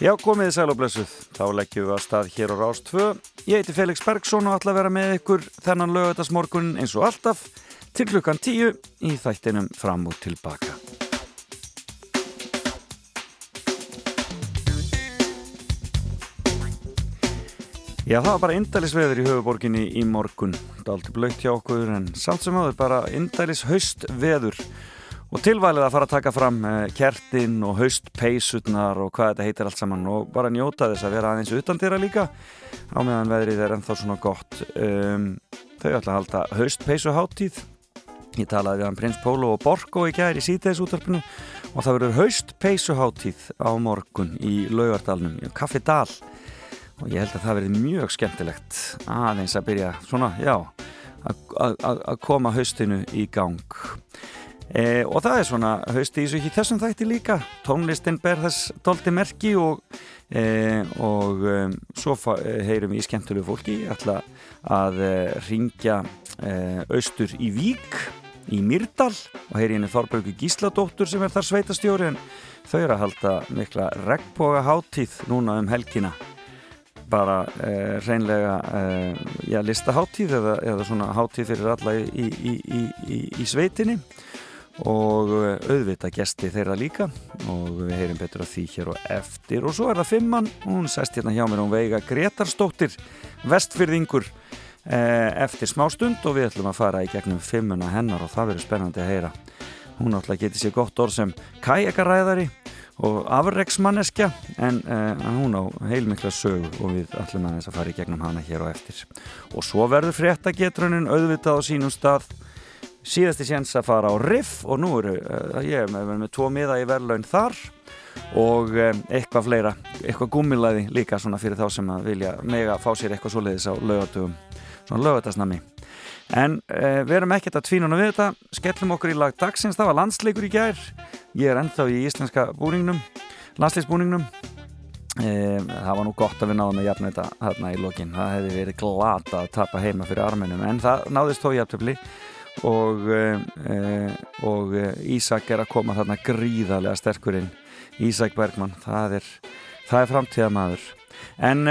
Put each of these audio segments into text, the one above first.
Já, komiði sæl og blessuð. Þá leggjum við að stað hér á Rás 2. Ég heiti Felix Bergsson og ætla að vera með ykkur þennan lögadagsmorgun eins og alltaf til klukkan 10 í þættinum fram og tilbaka. Já, það var bara indælisveður í höfuborginni í morgun. Alltaf blöytt hjá okkur en samt sem áður bara indælis haustveður. Og tilvælið að fara að taka fram eh, kertin og haustpeisutnar og hvað þetta heitir allt saman og bara njóta þess að vera aðeins utan dýra líka á meðan veðrið er ennþá svona gott. Um, þau ætla að halda haustpeisuháttíð. Ég talaði við hann Prins Pólo og Borgo í gæri í síðdegisúttarpinu og það verður haustpeisuháttíð á morgun í Laugardalnum, í Kaffi Dal og ég held að það verði mjög skemmtilegt aðeins að byrja svona, já, að koma haustinu í gang. E, og það er svona hausti í þessum þætti líka. Tónlistin ber þess doldi merki og, e, og e, svo heyrum við í skemmtilegu fólki. Ætla að e, ringja e, austur í Vík í Myrdal og heyri henni Þorbergu Gísladóttur sem er þar sveitastjóri en þau eru að halda mikla regnboga háttíð núna um helgina. Bara eh, reynlega eh, já, listaháttíð eða, eða svona háttíð fyrir alla í, í, í, í sveitinni og eh, auðvita gesti þeirra líka. Og við heyrim betur að því hér og eftir. Og svo er það fimmann hún sest hérna hjá mér hún veiga Gretarstóttir vestfyrðingur eh, eftir smá stund og við ætlum að fara í gegnum fimmuna hennar og það verður spennandi að heyra. Hún áttaf getur sér gott orð sem kajakaræðari og afreiksmanneskja en uh, hún á heilmikla sög og við ætlum aðeins að fara í gegnum hana hér og eftir. Og svo verður fréttagetrunin auðvitað á sínum stað síðasti séns að fara á riff og nú eru uh, ég er með, með tvo miða í verðlaun þar og um, eitthvað fleira, eitthvað gummilaði líka svona fyrir þá sem að vilja mega fá sér eitthvað svoleiðis á lögatugum svona lögatarsnami en uh, við erum ekkert að tvínuna við þetta skellum okkur í lag dagsins, það var landsleikur í gær ég er ennþá í íslenska búningnum landsleisbúningnum e, það var nú gott að við náðum að jafna þetta hérna í lokin, það hefði verið glata að tapa heima fyrir arminum, en það náðist þó jafntöfli og, e, og Ísak er að koma þarna gríðarlega sterkurinn Ísak Bergman, það er það er framtíðamadur en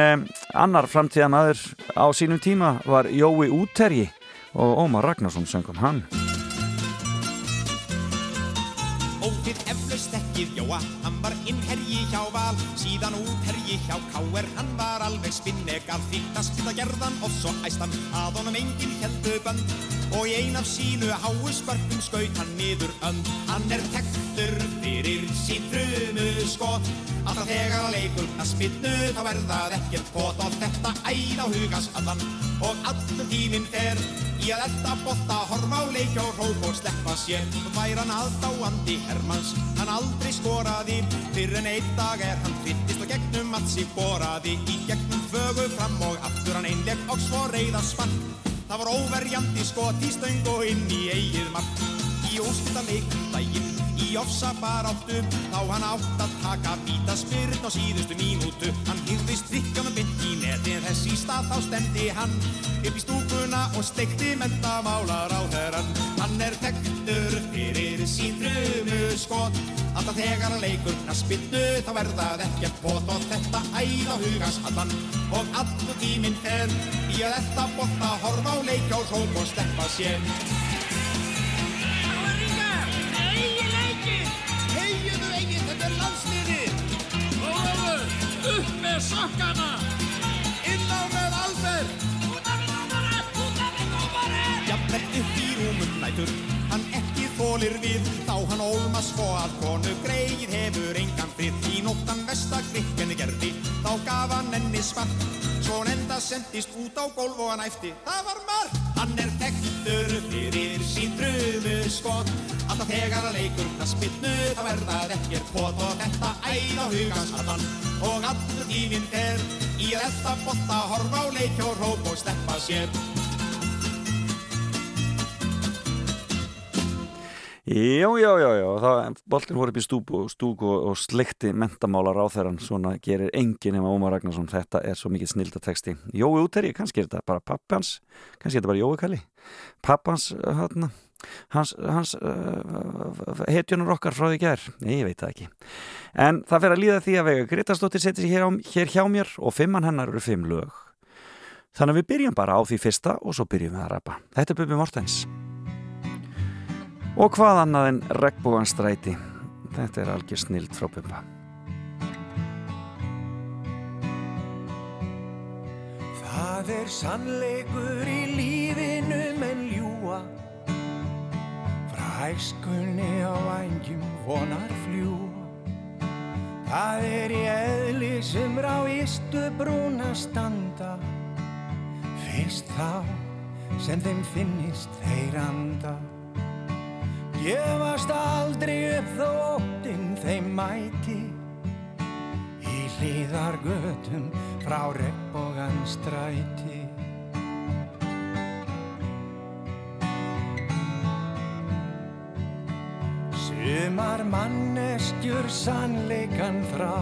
annar framtíðamadur á sínum tíma var Jói Úterji og Ómar Ragnarsson söngum hann. Óþið eflaust ekkið Jóa, hann var innherji hjá val. Síðan útherji hjá K.R. Hann var alveg spinnegal Þýtt að spila gerðan og svo æst hann Að honum enginn heldu band Og í ein af sínu háu skvarpum skaut hann niður önd. Hann er tektur fyrir sín frumu skot. Alltaf þegar að leikur að spinnu Þá verðað ekkert pot Og þetta æð á hugas allan. Og allur tíminn fer Í að elda botta, horfa á leik og hróp og sleppa sér. Væri hann aðdáandi Hermanns, hann aldrei skoraði. Fyrir en einn dag er hann tvittist og gegnum allt sig boraði. Í gegnum fögu fram og aftur hann einleg og svo reyða spann Það var óverjandi skot í stöng og inn í eigið mark. Í óskilda leikum daginn í ofsa baráttu Þá hann átt að taka víta spyrn á síðustu mínútu. Hann hýrðist drikkjónum bytt í neti en þess í stað þá stemdi hann upp í stúkuna og sleikti mentamálar á þerran Hann er tektur fyrir sín frumu skot Alltaf þegar hann leikur knaspinnu þá verðað ekkert bót og þetta æð á hugans allan og allur tíminn fer í að þetta bóta horfa á leik og hróp og sleppa sér upp með sokkana. Inn á með Alber út af við dómara, út af við dómara Jafnvel upp í rúmum nætur hann ekki þólir við. Þá hann ólma svo að konu greið hefur engan frið. Í nóttan vestakrikkenni gerði þá gaf hann enni svart svo hann enda sendist út á gólf og hann æfti það var marg hann er tektur fyrir sín drumu skot alltaf þegar að leikur knaspinnu þá er það ekkert pot og þetta æð á hugans allan og allur tíminn fer í þetta botta horfa á leik og róp og sleppa sér. Já, já, já, já, það, boltin voru upp í stúku, stúku og slikti mentamálar á þeirran, svona gerir enginn nema Ómar Ragnarsson, þetta er svo mikið snildateksti. Jói úteri, kannski er þetta bara pappans, kannski er þetta bara Jói Kalli, pappans, hérna, hans, hans uh, hetjunar okkar frá því ger Nei, ég veit það ekki. En það fer að líða því að vega Gretastóttir setja sér hér, hér hjá mér og fimmann hennar eru fimm lög. Þannig að við byrjum bara á því fyrsta og svo byrjum við að rappa. Þetta er Bubi Mortens. Og hvað annað en regnbúanstræti Þetta er algjör snild frá Bubba Það er sannleikur í lífinu menn ljúa Frá æskunni á vængjum vonar fljúa Það er í eðli sem rá ístu brúna standa. Fyrst þá sem þeim finnist þeir anda. Gefast aldrei upp þó óttinn þeim mæti hlýðargötum frá regnbógan stræti. Sumar manneskjur sannleikan þrá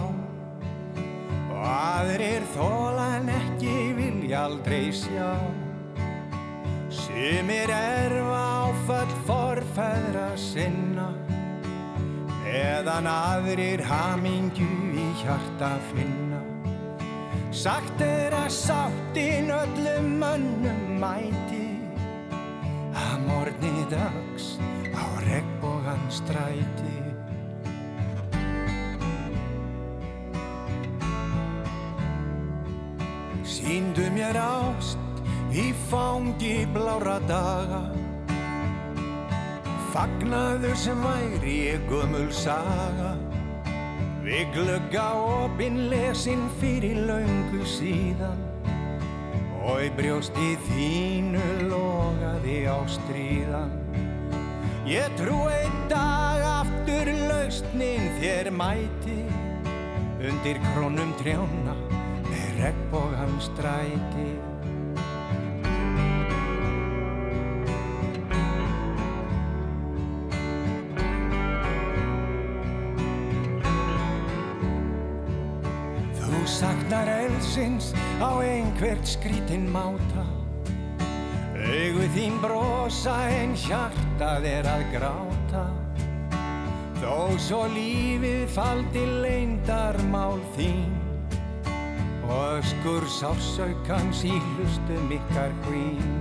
og aðrir þólan ekki vilja aldrei sjá. Sumir erfa áfall forfæðra sinna meðan aðrir hamingju hjarta finna. Sagt er að sáttin öllum mönnum mæti. Að morgni dags á regnbógan stræti. Sýndu mér ást í fangi blára daga. Fagnaður sem væri ég gömul saga Við glugga opinn lesin fyrir laungu síðan. Og í brjósti þínu logaði á stríðan Ég trú einn dag aftur lausnin þér mæti. Undir krónum trjána með regnbógan stræti Þú saknar eldsins á einhvert skrítinn máta. Augu þín brosa en hjartað er að gráta. Þó svo lífið faldi leindarmál þín Og öskur sásaukans í hlustum ykkar hvín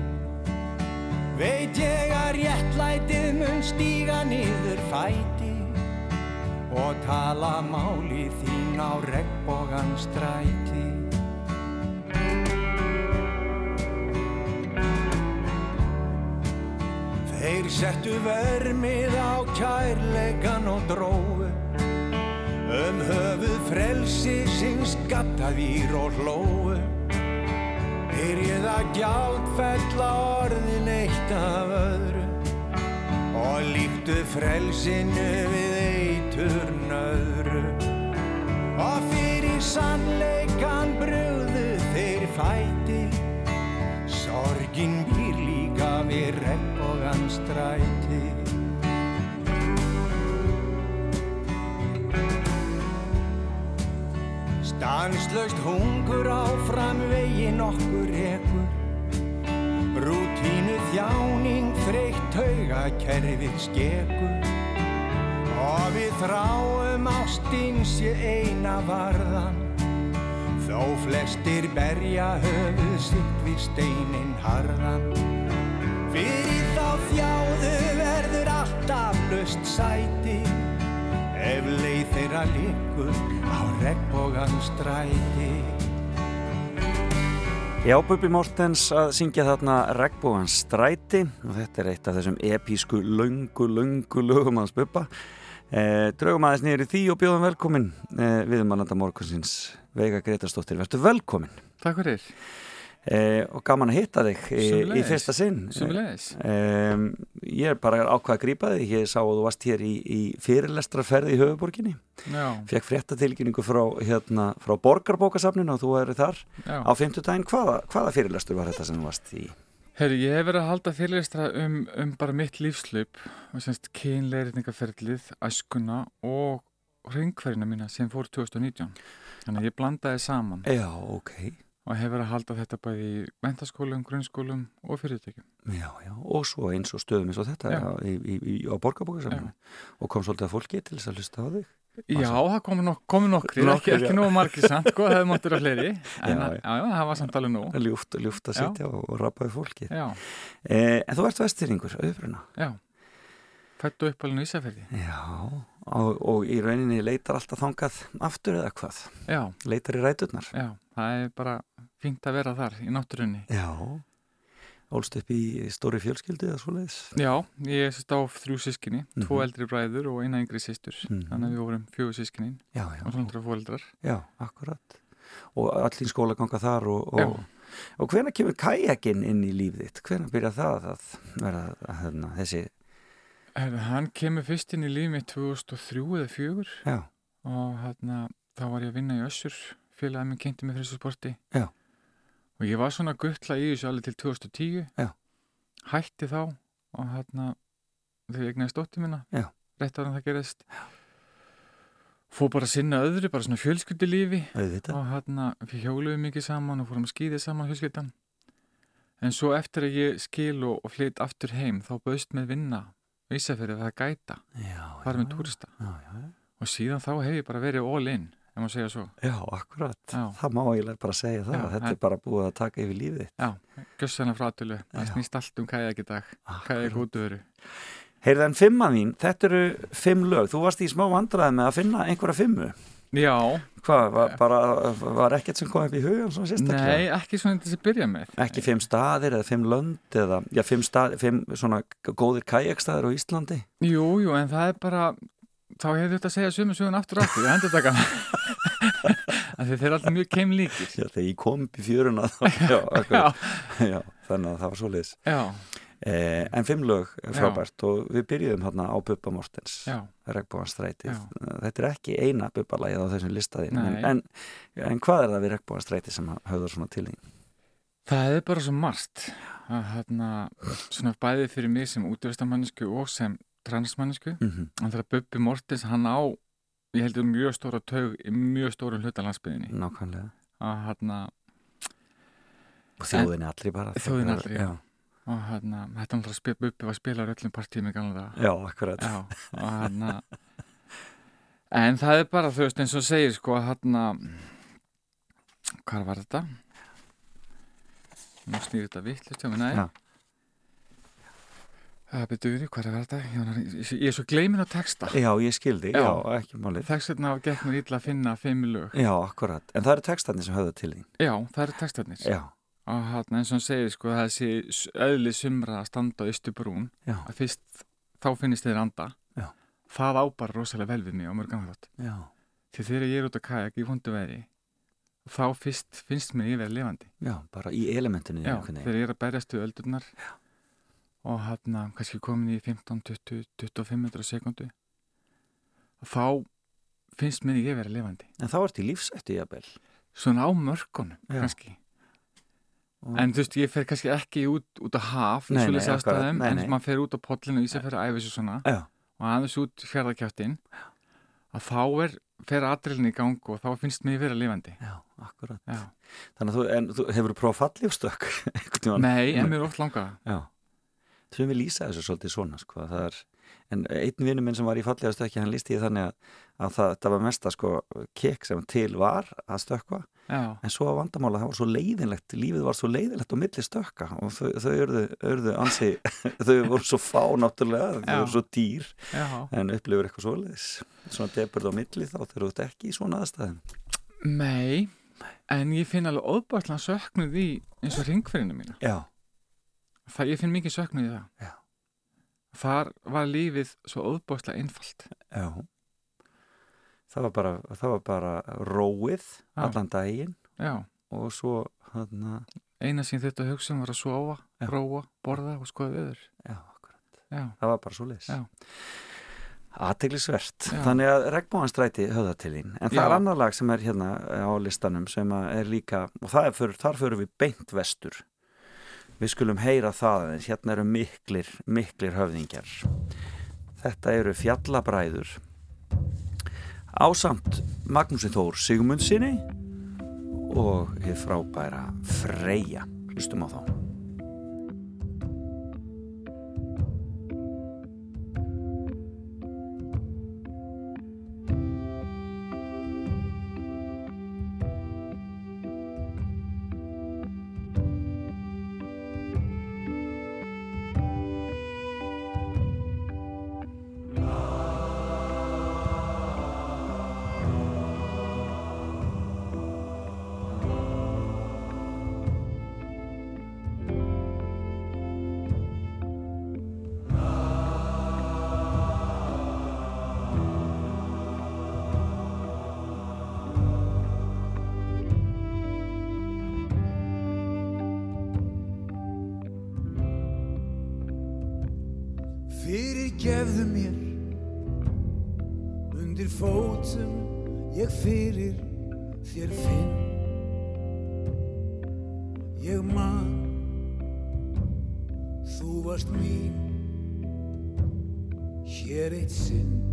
Veit ég að réttlætið mun stíga niður fæti og tala máli þín á regnbógan stræti. Þeir settu vermið á kærleikan og dróu um höfuð frelsi sinns gattavír og hlóu. Byrjuð að gjaldfella orðin eitt af öðru og líktu frelsinu við eitur nöðru. Og fyrir sannleikan brúðu þeir fæti. Sorgin býr líka við regnbógan stræti Stanslaust hungur áfram veginn okkur ekkur Rútínu þjáning þreytt tauga kerfið skekur. Og við þráum ástinn sé eina varðan. Þó flestir berja höfuð sitt við steinin harðan. Fyrir þá þjáðu verður alltaf löst sæti. Ef leið þeirra líkur á regnbógan stræti Já, Bubi Mortens að syngja þarna Regnbóans stræti og þetta er eitt af þessum episku löngu, löngu lögum hans Bubba. Eh, draugum aðeins í því og bjóðum velkomin eh, við mannanda morgunsins Veiga Gretarsdóttir. Vertu velkomin. Takk fyrir. Eh, og gaman að hitta þig í, í fyrsta sinn. Eh, ég er bara ákvað að grípa þig. Ég sá að þú varst hér í, í fyrirlestraferði í höfuborginni. Fekk fréttatilkynningu frá, hérna, frá borgarbókasafninu og þú eru þar já. á fimmtudaginn. Hvaða, hvaða fyrirlestur var þetta sem þú varst í? Herri, ég hef verið að halda fyrirlistra um, um bara mitt lífslaup og semst kynleiritingaferlið, æskuna og hringverðina mína sem fór 2019. Þannig að ég blandaði saman. Já, ok. Og hefur að halda þetta bæði í mentaskólum, grunnskólum og fyrirtækjum. Já, já, og svo eins og stöðum eins og þetta Já. í, í, í, á borgarbókasaminu og kom svolítið að fólki til þess að hlusta á þig Já, það komu, nok nokkri, ekki, ekki já. nógu margir samt, sko, það hefði móttir að fleiri, en Já, já, já, það var samt alveg nóg. ljúft, ljúft að Já. sitja og, og rappa við fólki Já, eh, En þú ert vestfyrringur, auðvöruna já, fættu upp alveg Ísafjörði. Já, og, og í rauninni leitar alltaf þangað aftur eða hvað Já, leitar í ræturnar já, það er bara fínt að vera þar í náttúrunni. Já, ólst upp í stóri fjölskyldu eða svoleiðis Já, ég sérst á þrjú sískinni, tvo Mhm. eldri bræður og eina yngri sýstur, Mhm. þannig að við vorum fjögur sískinni Já, já, og svona fóreldrar. já, akkurat Og allir skóla ganga þar og, og, og hvenær kemur kajakinn inn í líf þitt? Hvenær byrja það að vera að, hérna, þessi Herra, hann kemur fyrst inn í líf mitt 2003 eða 4 Já, og hérna, þá var ég að vinna í Össur, félagið minn kynnti mig fyrir þessu sporti. Já. Og ég var svona guttla í þessu alveg til 2010. Já. Hætti þá og hérna, þegar ég egnaði stótti minna, rétt ára en það gerist. Fór bara sinna öðru, bara svona fjölskyldulífi auðvitað og hérna, við hjóluðum mikið saman og fórum að skýði saman fjölskyldan. En svo eftir að ég skil og, og flytt aftur heim, þá bauðst með vinna Ísafjörði að gæta, já, með túrista. já, já, Og síðan þá hef ég bara verið all in, ef maður segja svo. já, akkurat Já. Það má eiginlega bara segja það, þetta er bara búið að taka yfir lífið Já, gjössan af frátölu. Það snýst allt um kæðak í dag. Kæðak Akkurat. útöveru. Heyrðu en fimma þín, þetta eru fimm lög Þú varst í smá vandræði með að finna einhverja fimmu Já, Hvað, var, bara, var ekkert sem kom upp í hugan svona sérstaklega? nei, ekki svona þess að byrja með. Ekki fimm staðir eða fimm lönd eða, já, fimm, stað, fimm svona góðir kajakstaðir á Íslandi Jú, jú, en það er bara, þá hefur þetta að segja sömu sögun aftur aftur, ég hendur taka það. Þeir eru alltaf mjög keimlíkir. Já, þegar ég kom upp í fjöruna þá, já, Já, já, þannig að það var svoleiðis já, eh, En fimm lög er frábært og við byrjuðum hérna á Bubba Mortens já, Regnbóðanstrætið Já. Þetta er ekki eina bubbalagið á þessum listaðin en, en, en hvað er það við Regnbóðanstrætið sem höfður svona til því? Það er bara svo margt að hérna, svona bæði fyrir mig sem útvistamannisku og sem transmannisku. Mm -hmm. En þegar Bubbi Mortens, hann á, ég heldur mjög stóra taug í mjög stóru hluta landsbyðinni. Nákvæmlega Að hérna, Og þjóðinni allri bara Þjóðinni allri, já. já. Og hérna, þetta náttúrulega spil, Bubbi var að spila öllum gamla daga. Já, akkurat Já, og hérna, en það er bara, þú veist, eins og segir, sko, að hérna, hvað var þetta? Nú snýr þetta vittlust hjá mig, nei. Já. Það byrjuði, hvað var þetta? Ég, ég, er svo gleymin á texta. Já, ég skildi, já, Já. ekki málið Þess vegna gekk mér illa að finna fimm lög. Já, akkurat, en það eru textarnir sem höfðu til þín Já, það eru textarnir. Já, Og hérna, eins og hann segir, sko, það sé öðli sumra að standa á ystu brún, já, að fyrst, þá finnist þeir anda. Já. Það á bara rosalega vel við mig á mörgum þátt. Því þegar ég er út á kajak í vondu veri, þá fyrst finnst mér ég verið lifandi. Já, bara í elementinu Já, þegar ég er að berjast við öldurnar Já. og hérna, kannski komin í 15, 20, 25 metrar á sekundu, þá finnst mér ég verið lifandi. En þá ert í lífsættu jafnvel Svona á mörkunum, Já. kannski. Og- En þú veist, ég fer kannski ekki út, út á haf, Nei, nei, aðstæðum, nei, en maður fer út á pollinu og í sig fyrir að æfa sig svona. Já, og aðeins út fjárðakjáttin, að þá er, fer aðrilin í gang og þá finnst mér verið lifandi. já, akkurat. Já. Þannig að þú, en þú hefur prófað tímann? Nei, en mér er oft langað. Já, þurfum við lýsa þessu svolítið svona sko, það er, en einn vinnu minn sem var í fallega stökki, hann lýsti því þannig að, að það, það var mesta sko kek sem til var að stökkva Já, en svo að vandamála, það var svo leiðinlegt lífið var svo leiðinlegt á milli stökka og þau, þau urðu, urðu ansi þau voru svo fá náttúrulega þau Já. voru svo dýr já. en upplifur eitthvað svoleiðis svona deburð á milli þá þegar þú ert ekki í svona aðstæðum Nei, en ég finn alveg óbærslega söknuð í eins og ringferðinu mína. Já, Það, ég finn mikið söknuð í það. Þar var lífið svo óbærslega einfalt. já það var bara, það var bara róið Já. allan daginn Já, og svo hann eina sem þetta hugsa um var að sofa, Já. róa, borða og skoða viður. já, akkurat, Já, það var bara svoleiðis Já. aðteglisvert þannig að regnbóðanstræti höfða til þín en það er annar lag sem er hérna á listanum sem er líka og er fyrir, þar fyrir við beint vestur við skulum heyra það aðeins hérna eru miklir, miklir höfðingjar þetta eru fjallabræður ásamt Magnúsi Þór Sigmundsinni og hefur frábæra Freyja. Hlustum á þá. Fyrirgefðu mér. Undir fótum Ég fyrir þér finn. Ég man Þú varst mín. Hér eitt sinn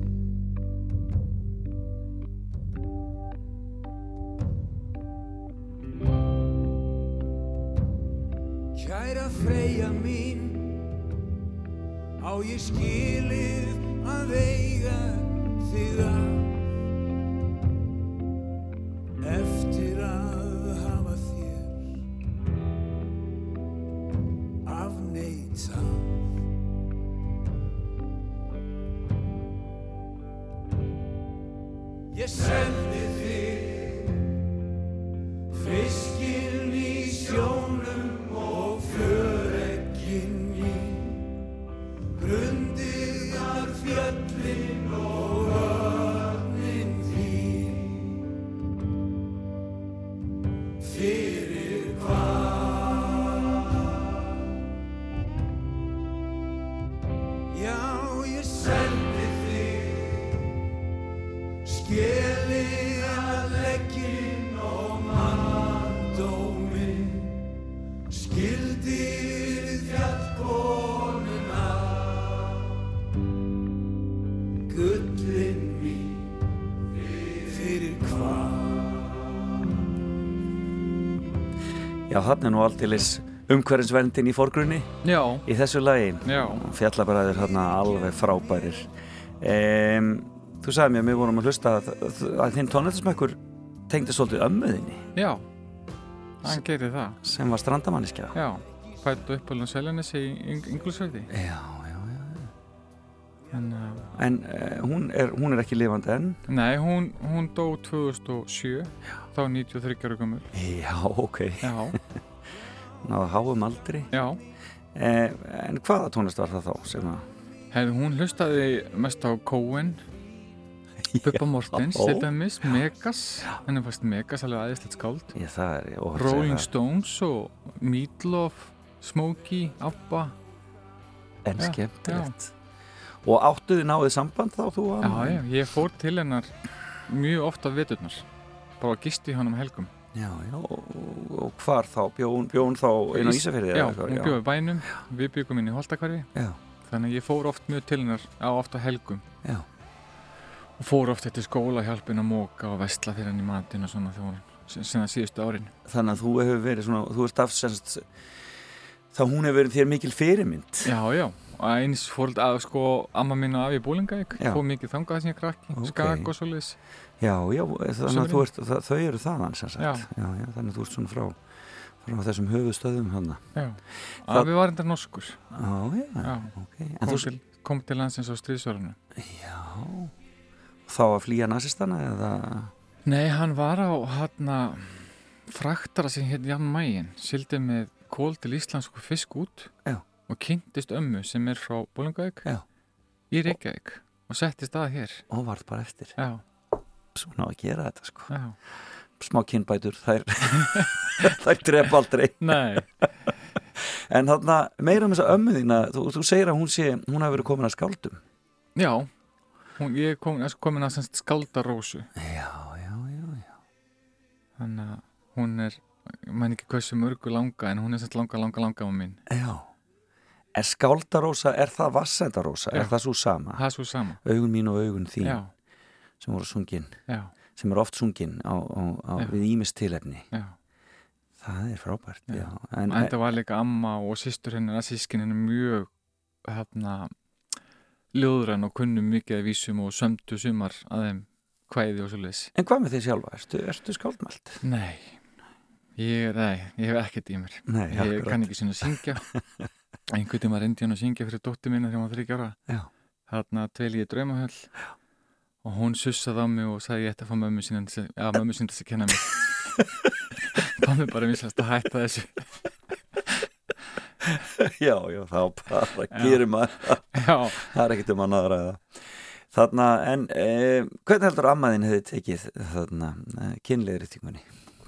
Já, hann er nú alltilis umhverfinsverndin í forgrunni Já, í þessu lagi. já, Fjallabræður hérna alveg frábærir. Um, þú sagði mér að við vorum að hlusta að, að þinn tónlistasmekkur tengdi svolítið ömmuðinni já Hann gerir það, sem var strandamanniska. já Fættu upp alveg seljanis í Já, já, já. En, uh, En uh, hún, er, hún er ekki lifandi enn. nei, hún, hún dó 2007 Þá 93 ára gömul Já, ok. Já, Náða háum aldri. já Eh, en hvaða tónlist var það þá sem að... Hefði hún hlustaði mest á Cohen Bubba Mortens, Já. til dæmis, Megas henni fannst Megas alveg aðeinslegt skáld Ég, það er... óhætt að segja Rolling það. Stones og Meatloaf Smokey, Abba En Já, skemmtilegt. Og áttuði náðið samband þá þú? og Já, já, ég fór til hennar mjög oft á veturnar. Bara gisti hann um helgum. Já, já, og, og hvar þá? Bjón, bjón þá inn á Ís- Ísafirði? Já, hún bjóði bænum, við byggum inn í Holtakvarfi þannig að ég fór oft mjög til hennar á oft á helgum. Já, og fór oft eftir skóla hjálpin að móka og vestla fyrir hann í matinn og svona þegar sinna síðustu árin. Þannig að þú hefur verið svona, þú ert afsennst, þá hún hefur verið þér mikil fyrirmynd. Já, já, eins fór að sko amma mín og afi í Búlingavík fór mikið þangað að ég krakki, Ok. skak og svoleiðis Já, já, þannig að það, þau eru þaðan sem sagt. Já. já, já, þannig að þú ert svona frá, frá þessum höfustöðum hann. Já, afi var enda norskur Já, já, ok. Kom til, kom til landsins á stríðsvörunum já, þá að flýja nazistana eða, Nei, hann var á hann fraktara sem hétt Jan Mægin sildi með kól til íslensku fisk út Já. Og kynntist ömmu sem er frá Bólingavík Já. í Reykjavík og settist að hér og varð bara eftir. Já, Svona á að gera þetta, sko. já, Smá kynbætur, þær, þær drep aldrei. nei En þarna, meira um þessa ömmu þína, þú, þú segir að hún sé, hún hafi verið komin að skáldum. Já, hún, ég er komin að semst skáldarósu Já, já, já, já. þannig að hún er ég man ekki hversu mörgu langa en hún er semst langa, langa, langa á mín Já. Er skáldarósa, er það vassendarósa? Er það svo sama? það er svo sama Augun mín og augun þín Já, sem voru sungin. já, sem er oft sungin á, á, á við ímist tilefni já. það er frábært. En, En þetta var líka amma og systur hennar að sískin hennar mjög hérna ljóðræn og kunnum mikið af vísum og sömdu sumar að þeim kvæði og svoleiðis. en hvað með þið sjálfa? Ertu, ertu skáldmælt? Nei, ég, nei, ég hef ekkert í mér. Nei, Ég akkurat. kann ekki að syngja. Einhvern tíma reyndi hann að syngja fyrir dóttir mína þegar hún var þryggja ára. Já. Þarna dvel ég í draumahöll og hún sussaði á mig og sagði ég ætti að fá mömmu til að- mömmu til þess að kenna mig. Það mér bara mislast að hætta þessu. já, já, þá bara gerir maður það. Er ekkert um að ræða þarna, en eh, hvernig heldur ammaðin hefði tekið þarna eh, kynleirýtingunni?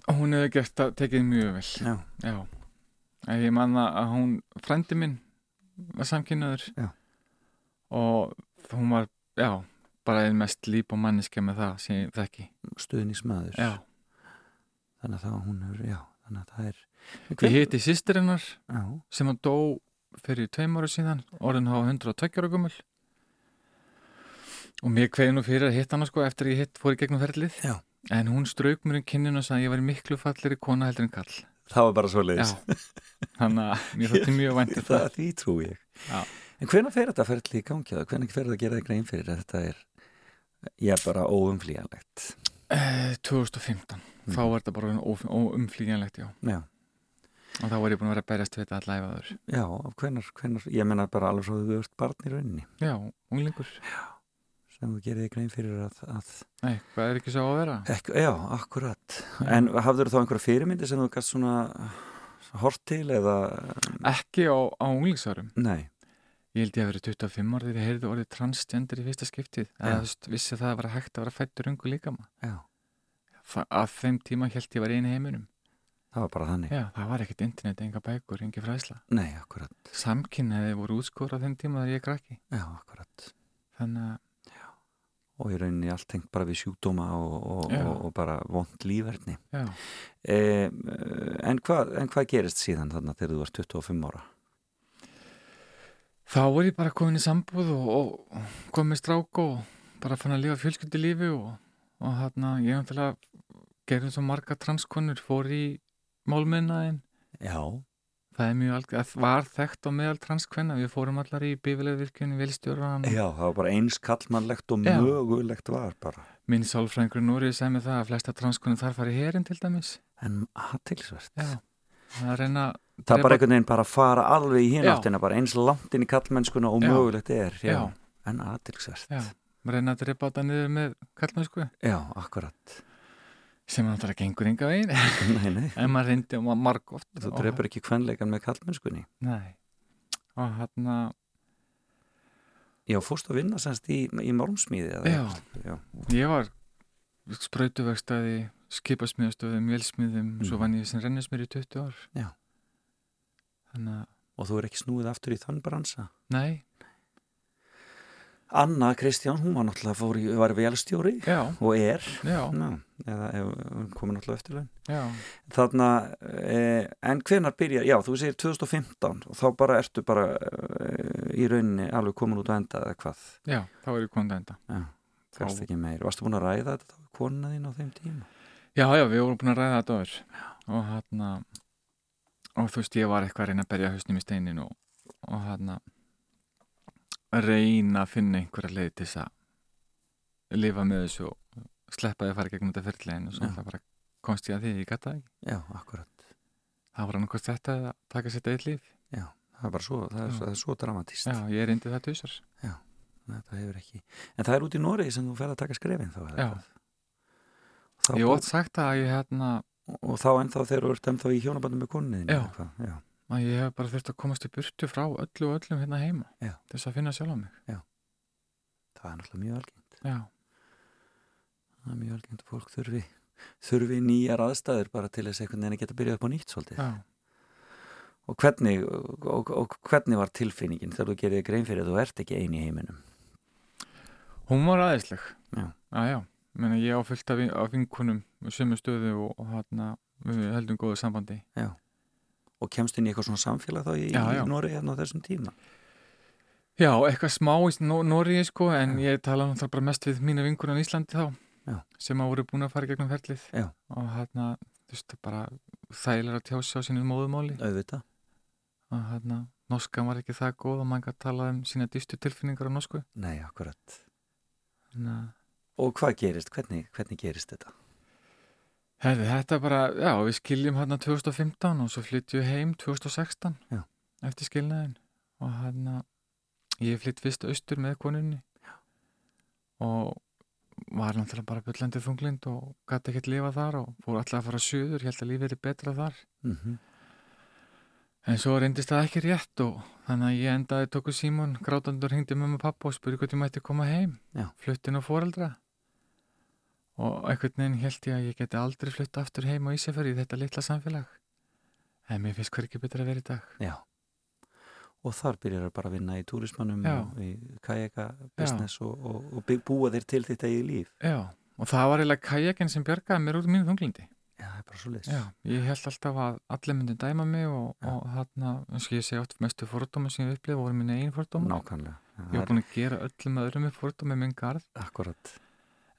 hún hefði gert það tekið mjög vel. Já, Já, ég manna að hún, frændi minn var samkynnaður og hún var, já, bara einn mest líp og manniska með það sem ég þekki. stuðnismæður Já, þannig að það hún hefur, já, þannig að það er ég hitti sýstir hennar Já, sem að dó fyrir tveim ára síðan, orðin hafa 102 ára gummul og mér kveði nú fyrir að hitta hana sko eftir að ég hitt fór í gegnum ferlið. Já. en hún strauk mér um kinninu og sagði að ég væri miklu falleri kona heldur en kall það var bara svo Já, leiðis þannig að mér þótti mjög vænt um það, það. því trú ég. Já. En hvenær fer þetta ferli í gangi og hvenær fer þetta að gera þig grein fyrir að þetta er já, bara óumflýjanlegt? Eh, 2015, þá var þetta bara óumflýjanlegt, já. Já, og þá var ég búin að vera að berjast við þetta allæfa aður já, hvenær ég menna bara alveg svo þú ert barn í rauninni. Já, unglingur, sem þú gerir þig grein fyrir að, að nei, hvað er ekki svo að vera? Ek, já, akkurat. En hafður þá einhverja fyrirmyndi sem þú gæst svona hort til eða? Ekki á, á unglingsárum. Nei, Ég held ég að vera 25 ára þegar ég heyrði orðið transgender í fyrsta skiptið. Já. eða þú veist, vissi það að vera hægt að vera fættur ungu líka já, Það, að þeim tíma held ég var einu heiminum. Það var bara þannig. Já, það var ekkert internet, enga bækur, engi fræsla Nei, akkurat, Samkynniði voru útskóra þeim tíma þegar ég krakki. Já, akkurat. Þannig að, og í rauninni allt tengt bara við sjúkdóma og, og, og, og bara vond lífverðni já e, en, hvað, en hvað gerist síðan þarna þegar þú varst 25 ára? Þá er ég bara komin í sambúð og, komin með strák og bara fann að lifa fjölskyldi lífi og, og hérna ég náttúrulega gerðum svo marga transkonur, fór í málminnaðin. Já, Það er mjög alveg, það var þekkt á meðal transkvenna, við fórum allar í bífilegvirkjunni, velstjóran. já, það var bara eins kallmannlegt og Já. mögulegt var bara Minn sálfræðingur Núrið sagði mig það að flesta transkonur þar fari hérinn til dæmis. en aðtilsvert Já, það er reyna Það er bara drepa- einhvern veginn bara að fara alveg í hináttina, bara eins langt inn í kallmennskuna og Já. mögulegt er, já, en aðtilsvert. Já, reyna að drepa þetta niður með kallmennsku Já, akkurat. Sem náttúrulega gengur enga veginn nei, nei, en maður reyndi og maður marg oft þú drefur ekki kvenleikan með kallmennskunni. Nei og hérna Já, fórst að vinna semst í, í málmsmíði Já. já. ég var sprautuvegstaði skipasmiðastöðum, velsmiðum svo Mhm. vann ég sem rennismir í 20 ár Já. þannig að Og þú er ekki snúið aftur í þann bransa? nei, Anna Kristján, hún var náttúrulega fór í, var velstjóri já, og er, Ná, eða hún komið náttúrulega eftir laun. já Þarna, eh, en hvenar byrjar, já, þú segir 2015 og þá bara ertu bara eh, í rauninni alveg komin út að enda eða hvað? já, þá er ég komin að enda Já, fyrst ekki meir. Varstu búin að ræða þetta þá konuna þín á þeim tíma? já, já, við vorum búin að ræða þetta öður og hérna og þú veist, ég var eitthvað að reyna að berja hausnum í steinin og, og hérna reyna að finna einhverja leið til þess að lifa með þessu og sleppa því að fara gegnum þetta fyrirlegin og svo Já. alltaf bara komst ég að því, ég það ekki Já, akkurat. það var annarkost þetta að taka sér eitt líf Það er bara svo, það er, Já. það er svo dramatíst. já, ég reyndi það tvisar Þetta hefur ekki. En það er út í Noregi sem þú fer að taka skrefin þá. Já. ég ótt sagt að ég hérna Og þá ennþá þegar þú ert ennþá í hjónabandum með konunin. Já. Já. Að ég hef bara þurft að komast í burtu frá öllu og öllum hérna heima Já. til þess að finna sjálf á mig Það er náttúrulega mjög algengt. já, Það er mjög algengt fólk þurfi, þurfi nýjar aðstæður bara til þess einhvern veginn að geta byrjað upp á nýtt svolítið. já, Og hvernig, og, og, hvernig var tilfinningin þegar þú gerir þig grein fyrir að þú ert ekki eini í heiminum? hún var aðeinsleg Já. já, já, Meni, ég á vin- af vinkunum sömu stöðu og, og hérna við heldum góðu sambandi Og kemst inn í eitthvað svona samfélag þá í, Já, já. í Noregi hérna á þessum tíma? já, eitthvað smá í Noregi sko en ég tala náttúrulega bara mest við mína vinkunum í Íslandi þá Já. sem að voru búin að fara gegnum ferlið Já. og hérna, þú veist, bara þægilega að tjási á sínu móðumáli auðvitað og hérna, norskan var ekki það góð og maður gæti tala um sína dýstu tilfinningar á norsku Nei, akkurat að Og hvað gerist? Hvernig, hvernig gerist þetta? Herði, þetta bara, já, við skiljum hérna 2015 og svo flyttjum við heim 2016 Já. eftir skilnaðin og hérna ég flytt fyrst austur með konunni já. og var náttúrulega bara byllandi þunglind og gæti ekkert lifa þar og fór alltaf að fara söður, ég held að lífið er betra þar. Mm en svo reyndist það ekki rétt og þannig að ég endaði tóku Símon grátandur hringdi mamma og pappa og spurði hvort ég mætti koma heim. Já. fluttin og foreldra og einhvern veginn held ég að ég geti aldrei flutt aftur heim á Ísafjörði í þetta litla samfélag. En mér finnst hver ekki betra að vera í dag. Já. Og þar byrjar það bara að vinna í túrismannum Já. og í kajaka business og, og, og búa þér til þitt eigið líf. Já, og það var eiginlega kajakinn sem bjargaði mér úr mínu þunglindi Já, það er bara svo leys Já, ég held alltaf að allir myndi dæma mig og, og þarna, eins og ég segi oft mestu fordóma sem ég upplifði voru mín eigin fordóma Nákvæmlega. Já, Ég var búin að gera öllum öðrum með fordóma minn garð. Akkurat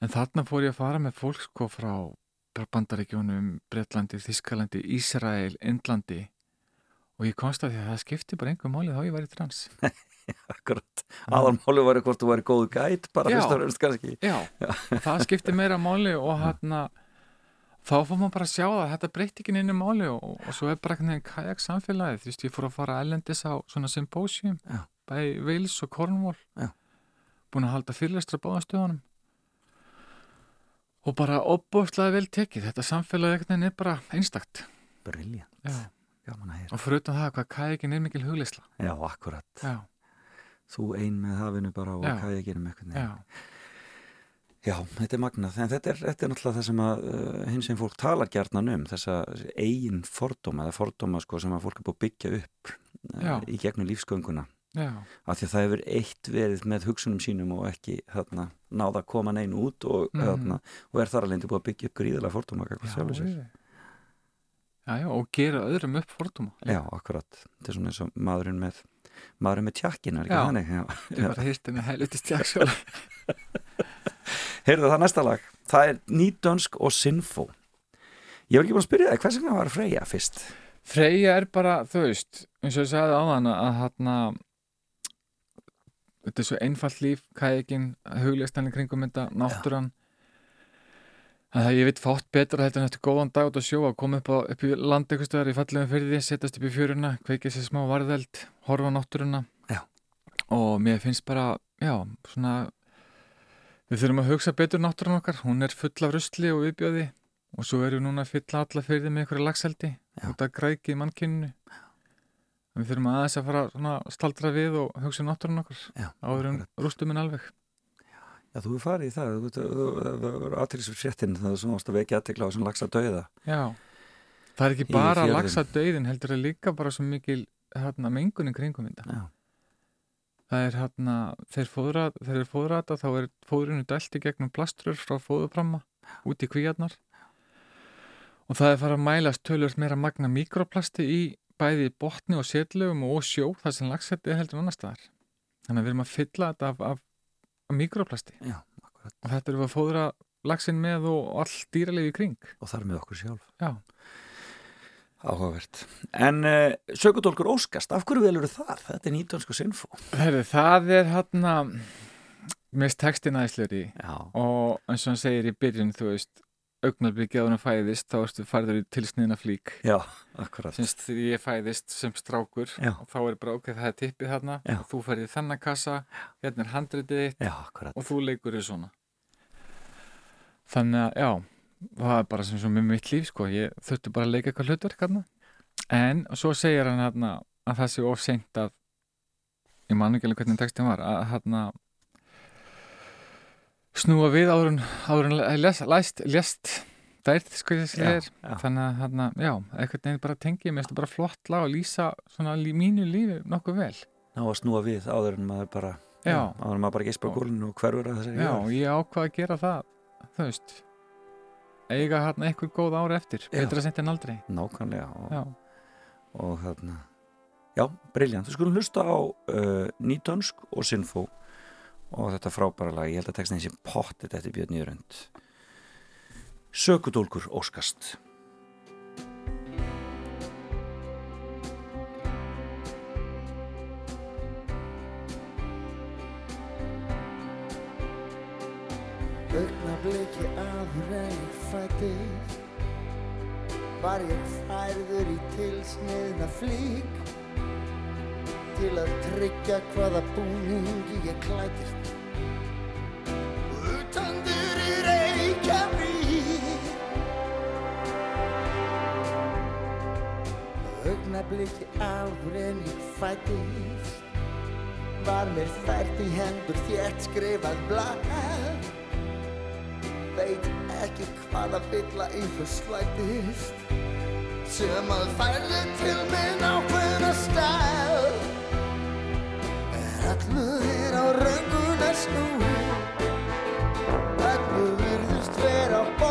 En þarna fór ég að fara með fólk sko frá Bandaríkjónum, Breitlandi, Þískalandi, Ísrael, Indlandi. Og ég komst að því að það skipti bara einhver máli þá ég væri trans. Akkurat. Aðalmáli var hvort þú væri góð gæt bara Já. fyrst og fremst kannski. Já, það skipti meira máli og hérna þá fór maður bara að sjá það, þetta breytti ekki neina máli og, og svo er bara einhvern veginn kajak samfélagið, þú veist, ég fór að fara ellendis á svona symposium, Já. bæði Wales og Cornwall, Já. búin að halda fyrirlestra báðastöðunum og bara opbóðslega vel tekið, þetta samfélagið einhvern veginn er bara einstakt. Heyra. Og fyrir utan það hvað kajakin er mikil hugleysla. Já, akkurat. Já, Þú ein með hafinu bara og Já. kajakinum eitthvað já, Já, þetta er magnað, en þetta er, þetta er náttúrulega það sem að uh, hins sem fólk talar gjarnan um, þessa eigin fordóma, eða fordóma sko, sem að fólk er búið að byggja upp uh, í gegnum lífsgönguna, já, af því að það hefur eitt verið með hugsunum sínum og ekki þarna, náða að koma neinu út og, Mhm. þarna, og er þar alveg búið að byggja upp gríðilega já, og gera öðrum upp fordóma. Já, akkurat, þetta er svona eins og maðurinn með maðurinn með tjakkin, er ekki þannig? Já. Þetta er bara hirtinu helviti stjagsjóla. Heyrðu það næsta lag, það er Nýdönsk og Sinfo. Ég var ekki búin að spyrja það, hvers vegna var Freyja fyrst? Freyja er bara, þú veist, eins og ég sagði á þann að hérna þetta er svo einfalt líf, kajakinn, huglegstan í kringum þetta, náttúran. Að ég veit fátt betra þetta en eftir góðan dag út að sjó að koma upp, á, upp í land eitthvað stöðar í fallegum fyrir því, setjast upp í fjöruna, kveikja sér smá varðeld, horfa náttúruna. Já. og mér finnst bara, já, svona við þurfum að hugsa betur náttúran okkar, hún er full af rusli og viðbjóði. Og svo erum við núna að fylla alla fyrir því með einhverja lagseldi Já. út að græki í mannkyninu við þurfum aðeins að fara svona staldra við og hugsa um náttúrun okkar. Já, áður en akkurat. rústum en alveg. Já, þú er farið í það, þú- þú- það var aðtýrlisur fréttin, það er svona ást að vekja aðtekla á þessum lagsa dauða. Já, það er ekki bara að lagsa döiðin heldur að líka bara svo mikil hérna, mengunin kringum þetta. Það er hérna, þeir fóðra þeir eru fóðra þetta, þá er fóðrinu dælt í gegnum plastrur frá fóðupramma út í kvíarnar. Og það er farið að mælast tölvöld meira magna mikroplasti í bæði botni og setlögum og sjó þar sem lagsætti er heldur annar staðar þannig að við erum að fylla þetta af, af, af mikroplasti já, og þetta eru að fóðra lagsin með og all dýralegi í kring Og þar með okkur sjálf. Já, Áhugavert. En uh, sökudólkur óskast, af hverju velur það? Þetta er nýdönsku sinfó. Herri, það er hérna mest textin aðeinslegur í Já, og eins og hann segir í byrjun þú veist, augnarbyggja að hún fæðist þá ertu farður í tilsniðna flík. Já, akkurat. Þegar ég fæðist sem strákur Já. og þá er bara ok, það er tippið og þú ferði í þennan kassa hérna er handritið þitt Já, og þú leikur í svona. Þannig að já það er bara sem svo með mitt líf sko. Ég þurfti bara að leika eitthvað hlutverk hérna en svo segir hann hérna að það sé of seint að ég man ekki alveg hvernig textin var að hérna snúa við áður en lest, læst, lest dært sko ég segir já. þannig að já, eitthvað nefnir bara tengi mér finnst það bara flott lag að lýsa svona lí, mínu lífi nokkuð vel Ná að snúa við áður en maður bara, Já. áður en maður bara gespa gólinu og hverfur að þessari Já, jörð. ég ákvað að gera það þú veist eiga hérna eitthvað góð ári eftir betra sent en aldrei Nákvæmlega. Og, og þarna já, briljant, þú skulum hlusta á uh, nýdönsk og sinfó og þetta frábæra lag, ég held að textin sé pottit eftir Björn Nýrönd Sökudólkur óskast. Augnabliki áður en ég fættist Var ég færður í tilsniðna flík Til að tryggja hvaða búningi ég klætist Utandur í Reykjavík. Augnabliki áður en ég fættist Var mér fært í hendur þétt skrifað blað. Veit ekki hvaða bylla einhver slætist sem að færði til minn ákveðna stæl er allur á raunguna snúi allur virðist vera botnin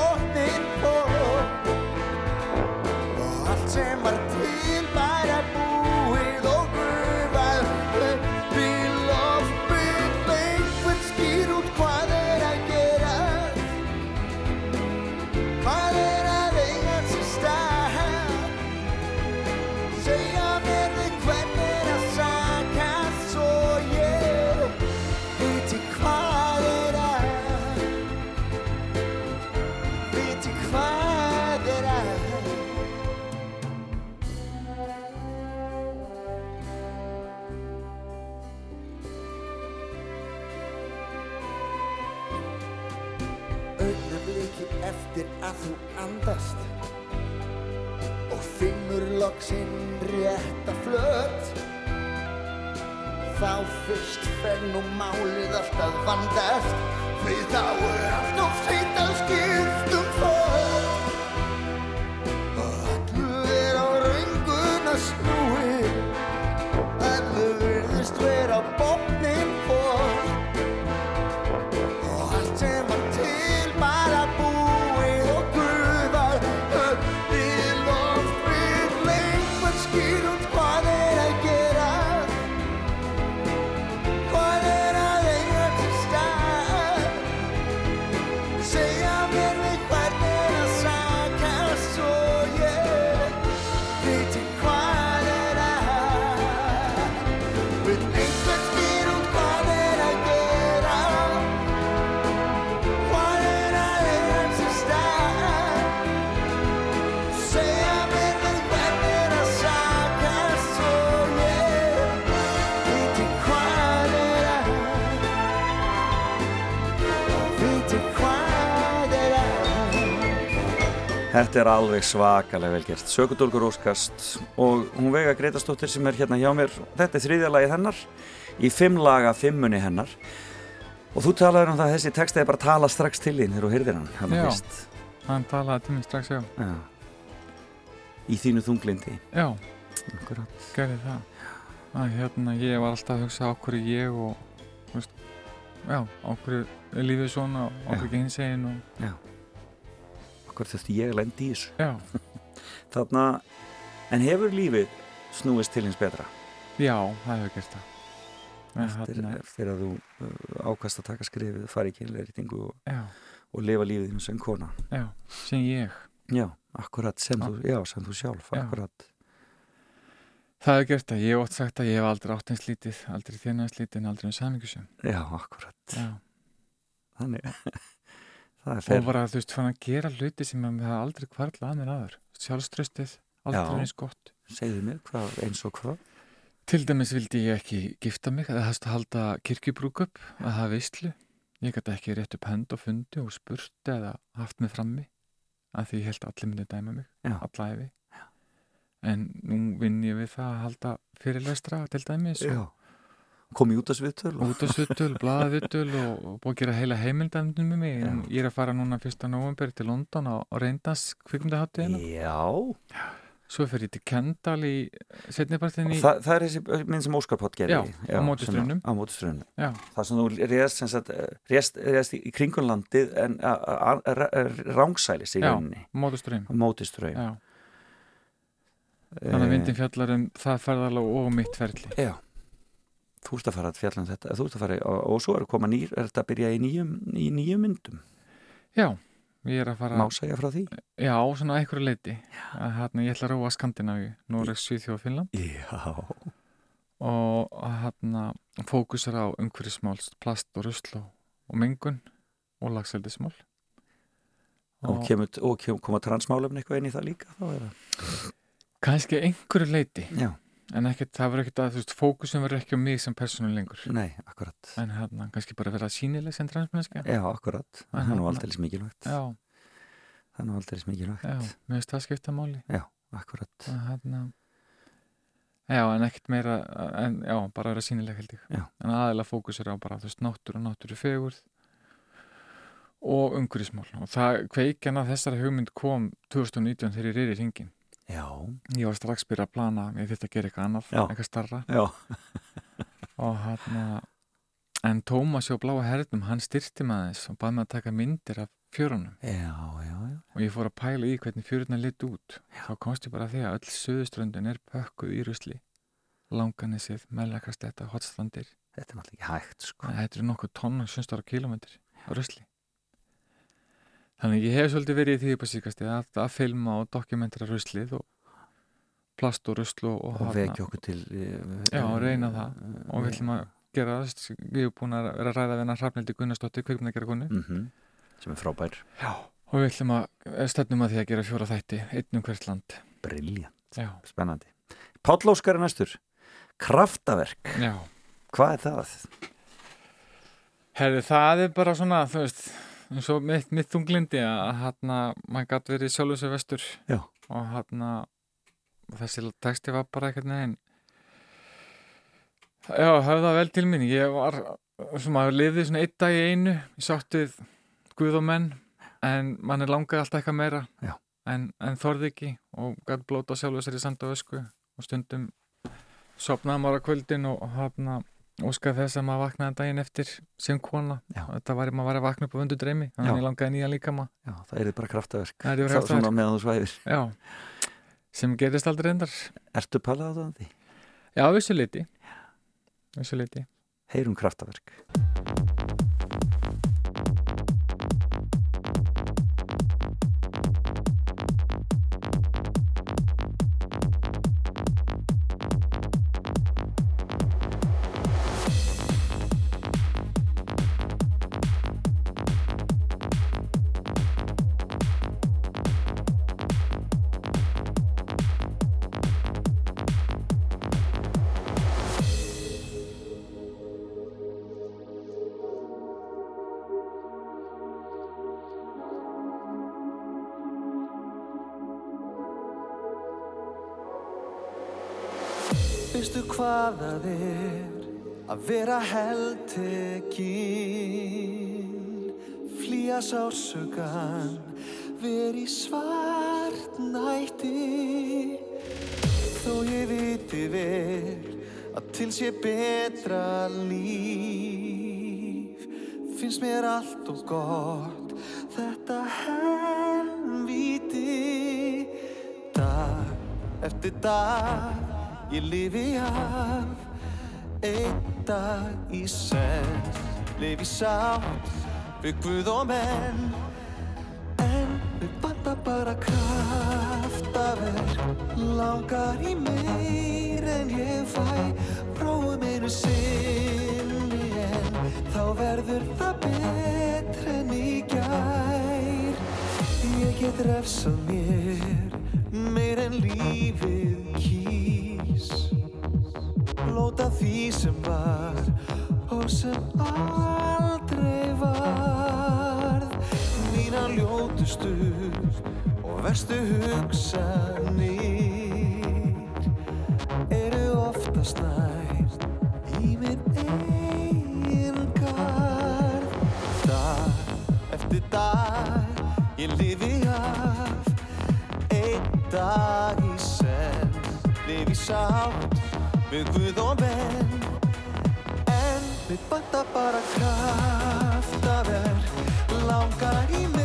Þetta er alveg svakalega vel gert. Sökudólkur óskast og hún vega Gretastóttir sem er hérna hjá mér. Þetta er þriðja lagið hennar í fimm laga fimmunni hennar. Og þú talaður um það að þessi texti er bara að tala strax til þín þegar þú heyrðir hann. hann Já. fyrst. Hann talaði til mig strax, já. Já. Í þínu þunglindi. Já, Akkurat. gerði það. Að hérna, ég var alltaf að hugsa hverju ég og, veist, já, er lífið svona, hverju geinsegin og, Akkurat þurfti ég að lendi í þessu. já, Þarna, en hefur lífið snúist til hins betra? já, það hefur gert það. Eftir, eftir að þú uh, ákast að taka skrifið, fara í kynleiritingu og, og lifa lífið þínu sem kona. já, sem ég. Já, akkurat sem, Já. þú, já, sem þú sjálf, Já. akkurat. Það hefur gert það. Ég hef oft sagt að ég hef aldrei átt eins lítið, aldrei þérna eins lítið en aldrei eins samingjusum. Já, akkurat. Já. Þannig, Og bara, þú veist, fann að gera hluti sem að það aldrei kvarla að mér aður. Sjálfströstið, aldrei Já. eins gott. Segðu mér hvað, eins og hvað? Til dæmis vildi ég ekki gifta mig, það hefst að halda kirkjubrúkup, að hafa veistlu. Ég gæti ekki rétt upp hönd og fundi og spurt eða haft mig frammi, að því ég held að allir myndi dæma mig, Já. alla efi. En nú vinn ég við það að halda fyrirlestra til dæmis og Kom í útasviðtöl og... útasvittul, blaðavittul og, og búið að gera heila heimildandum með mig. En ég er að fara núna 1. november til London á, á reyndans kvikmyndaháttíðina. Já, Svo fer ég til Kendal í setnipartin í... það, er þessi mynd sem Óskar Pott gerði. Já, á móti sem- straumnum. Á móti strönnum. Já, Það sem þú sagt, eh, í í kringum landið en rángsælis í Já. rauninni. Já. Þannig að myndin fjallar um það ferðalag og mitt ferli. Já, þú ert að fara að fjalla um þetta, þú ert að fara, og, og svo er nýr, er þetta að byrja í nýjum, í nýjum myndum? Já, ég er að fara Má segja frá því? Já, svona einhverju leiti að hérna ég ætla að róa Skandinavíu Noreg, Svíþjóð og Finnland Já. og hérna fókusar á umhverfismál plast og rusl og, mengun og lagseldismál Og, kemur, og kemur, koma transmálefni eitthvað inn í það líka? Er kannski einhverju leiti Já. En ekkert, það verður ekkert að, þú veist, fókusum verður ekki á mig sem persónu lengur Nei, akkurat. en hérna kannski bara vera sínileg sem transmenneska Já, akkurat. En Það er nú hérna- aldrei mikilvægt. já, Það er nú aldrei mikilvægt. já, mér finnst það skipta máli Akkurat. að hérna já, en ekkert meira en já, bara vera sínileg held ég Já. en aðeinslega fókus er á bara, þú veist, náttúru og náttúru fegurð og umhverfismál og það kveikjan að þessari hugmynd kom 2019 þegar ég reyri hringin Já. ég var strax byrja að plana, ég þurfti að gera eitthvað annað Já. eitthvað starra Já. og hérna en Tómas hjá Bláa Hernum, hann styrti með þess og bað mig að taka myndir af fjörunum Já, já, já. og ég fór að pæla í hvernig fjöruna lit út þá komst ég bara að því að öll söðuströndin er pökkuð í rusli Langanessið, Melakastetta, Hotstrandir Þetta er náttúrulega ekki hægt, sko. þetta eru nokkuð tonna 700 kilometri á rusli þannig ég hef svolítið verið í því upp á síkasti að, að filma og dokumentera ruslið og plast og rusl og, Og vekja okkur til... eh, Já, reyna það. og við ætlum að gera það við erum búin að vera að ræða við hennar Hrafnildi Gunnarsdóttir kveikmyndagera konu Mm Sem er frábær. Já. og við ætlum að stefnum að því að gera fjóra þætti einn um hvert land Briljant. Já, Spennandi. Páll Óskar er næstur. Kraftaverk. já. Hvað er það? Herri, það er bara svona, þú veist eins og mitt, mitt þunglindi að hérna, maður gæti verið sjálfur sér vestur Já. og hérna þessi texti var bara eitthvað neginn Já, höfða vel til mín ég var, sem að lifði svona einn dag í einu ég sáttið Guð og menn en mann er langaði alltaf eitthvað meira Já. en, en þorði ekki og gæti blóta sjálfur sér í sand og ösku og stundum sopnaði maður á kvöldin og hérna óskað þess að maður vaknaði daginn eftir sem kona, Já. þetta var maður var að vakna upp á vöndu dreymi, þannig að ég langaði nýja líka maður Já, það er bara kraftaverk. Það yrði bara svona meðan þú svæfir. já, sem gerist aldrei endar Ertu palað á því? já, vissu liti vissu liti Heyrum kraftaverk. Sársökan, veri svart nætti. Þó ég viti vel að til sé betra líf. Finnst mér allt og gott þetta helvíti. Dag eftir dag ég lifi af Einn dag í senn lifi sátt við Guð og menn. En við banda bara kraftaverk Langar í meir en ég fæ. Prófum einu sinni en Þá verður það betra en í gær. Ég get refsað mér Meir en lífið kýs. Lóta því sem var Og sem aldrei ljótustu Og verstu hugsanir Eru oftast nær Í minn eigin garð. Dag eftir dag Ég lifi af Einn dag í senn Lifi sátt Við Guð og menn. En við banta bara kraftaverk Langar í meir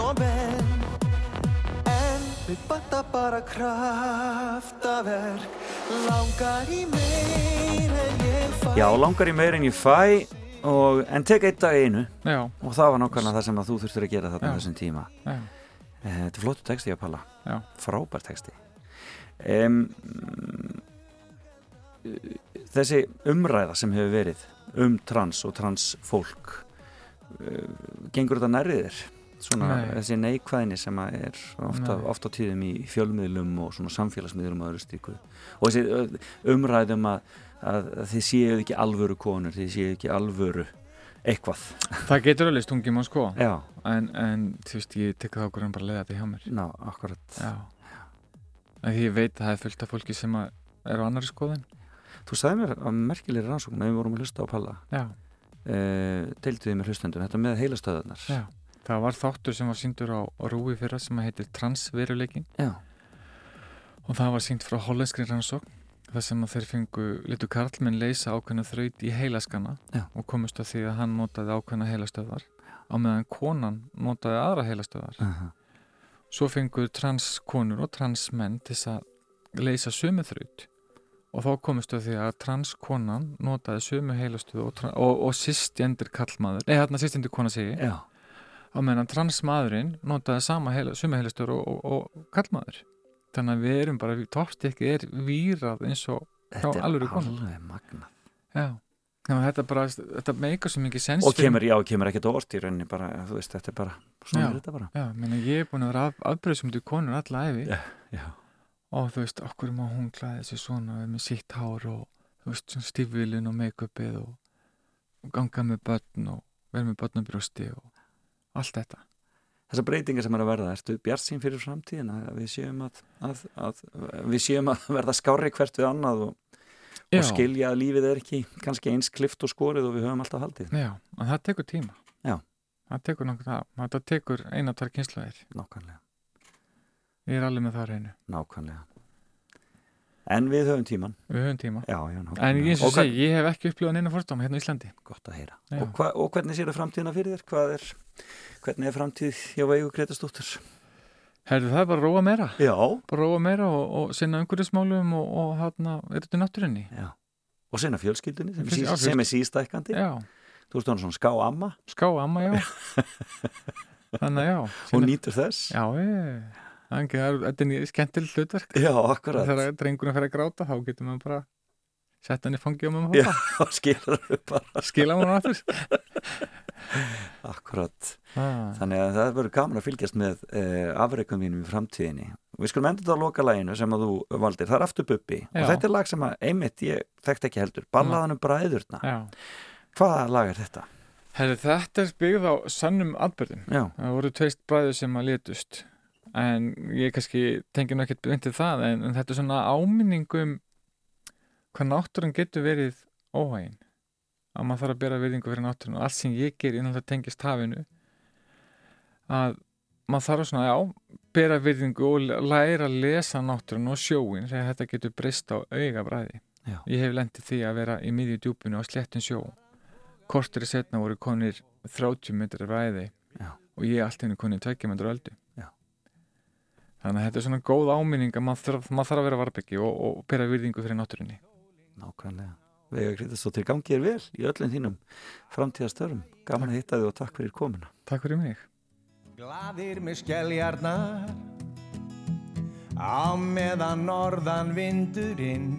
og menn En við banta bara kraftaverk. Langar í meir en ég fæ. Já, langar í meir en ég fæ og, en tek eitt dag einu. Já, og það var nákvæmlega það sem að þú þurftur að gera þarna þessum tíma. Já, Eh, Þetta er flottu texti að palla. Já, frábær texti. Um, Þessi umræða sem hefur verið um trans og trans fólk uh, gengur þetta nærrið þér? Svona Nei. þessi neikvæðinni sem er ofta, ofta tíðum í fjölmiðlum og svona samfélagsmiðlum og öðru stíku og þessi umræðum að, að, að þið séu ekki alvöru konur, þið séu ekki alvöru eitthvað. það getur alveg stungið mann sko. Já, en, en þú veist, ég tek það okkur en bara leiða þetta hjá mér. Ná, akkurat. Já. Því ég veit að það er fullt af fólki sem er á annari skoðin Þú sagði mér að merkilegri rannsókn að við vorum að hlusta á Palla. Já, uh, deilduði með hlustendum, þetta með heilastöðarnar já Það var þáttur sem var síndur á, Rúi fyrra sem heitir Transveruleikin Já. og það var sínt frá hollenskri rannsókn þar sem þeir fengu litu karlmenn leysa ákveðna þraut í heilaskana Já. og komist að því að hann notaði ákveðna heilastöðar á meðan konan notaði aðra heilastöðar Uh -huh. svo fengu transkonur og transmenn til að leysa sömu þraut og þá komist að því að transkonan notaði sömu heilastöð og, og, og sistjendir kallmaður, nei hérna sistjendir kona segi Já, á meðan transmaðurinn notaði sama heilastöður og, og, og kallmaður þannig að við erum bara, toppstikki er vírað eins og þetta er alvöru konu. alveg magna já, þetta bara þetta meikar svo mikið sens og kemur, já, kemur ekkert óvart í rauninni bara, þú veist, þetta er bara, svona er þetta bara. Já, menna, ég er búin að vera af, afbreyðsum til konur alla æfi Já, já. og þú veist, okkur má hún klæði sig svona með sítt hár og þú veist, svona stífvilin og make-upið og, og ganga með börn og vera með börn á brjósti og allt þetta. Þessar breytingar sem er að verða, ertu bjart sín fyrir framtíðin að við séum að, að, að við séum að verða skári hvert við annað og, og skilja að lífið er ekki kannski eins klift og skorið og við höfum alltaf haldið. Já, en það tekur tíma. Já. Það tekur nokkuð það, það tekur eina tvær kynslaðir Nákvæmlega, Ég er alveg með það reynu nákvæmlega En við höfum tíman Við höfum tíma. Já, já, nákvæmlega En eins og segi, ég hef ekki upplifað neina fórstáma hérna í Íslandi. Gott að heyra. Og, hva, og hvernig séu framtíðina fyrir þér? Hvað er, hvernig er framtíð hjá Veigu Gretastóttur? Herðu það er bara að róa meira. Já, bara að róa meira og, og sinna umhverfismálum og, og hérna, er þetta náttúrunni. Já. Og sinna fjölskyldunni sem, Fjölsky- sí, já, sem er sístækandi Já, Þú veist hún svona ská amma. Ská amma, já. Þannig já sinna- nýtur þess. Já, ég þetta er skemmtileg hlutverk. Já, akkurat. Þegar drengurinn fer að gráta þá getur maður bara sett hann í fangi og Já, pappa skilur upp bara skila hann aftur. Akkurat. Ah. Þannig að það verður gaman að fylgjast með uh, afreikum mínum í framtíðinni. Við skulum enda þetta á loka læginu sem að þú valdir. Það er aftur bubbi. Já. og þetta er lag sem að einmitt ég þekkt ekki heldur. Ballaðan um bræðurna Já, Hvaða lag er þetta? Herri, þetta er byggð á sannum atbyrðum Já, Það voru tveist bræður sem að letust en ég kannski tengi nú ekkert beintið það en, en þetta er svona áminningum hvað náttúrun getur verið óhægin að maður þarf að bera virðingu fyrir náttúrun og allt sem ég ger innan það tengist hafinu að maður þarf að svona, já, bera virðingu og læra að lesa náttúrun og sjóin þegar þetta getur breyst á auga bræði Já. ég hef lendið því að vera í miðju djúpinu á sléttin sjó kortur í setna voru konir 30 metrar bræði Já. og ég allt henni konir 20 metrar öldu. Þannig að þetta er svona góð áminning að maður þarf, maður þarf að vera varbyggi og, og bera virðingu fyrir náttúrunni. Nákvæmlega. Veiga Gretastóttir, gangi er vel í öllum þínum framtíðastörfum Gaman að hitta þig og takk fyrir komuna. Takk fyrir mig. Glaðir með skelljarnar Á meðan norðan vindurinn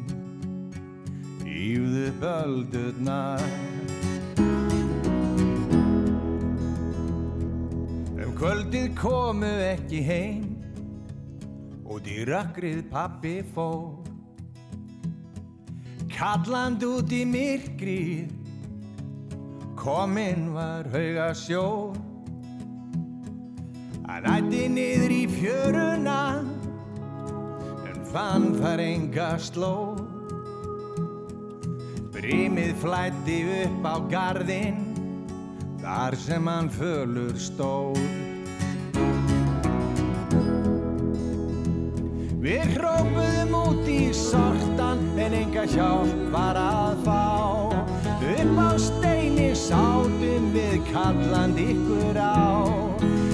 Ífðu böldurnar Um kvöldið komu ekki heim Út í rökkrið pappi fór. Kalland út í myrkrið Kominn var hauga sjór Hann ætti niður í fjöruna En fann þar enga sló. Brimið flætti upp á garðinn Þar sem hann fölur stóð Við hrópuðum út í sortan En enga hjálp var að fá. Upp á steini sátum við kalland ykkur á.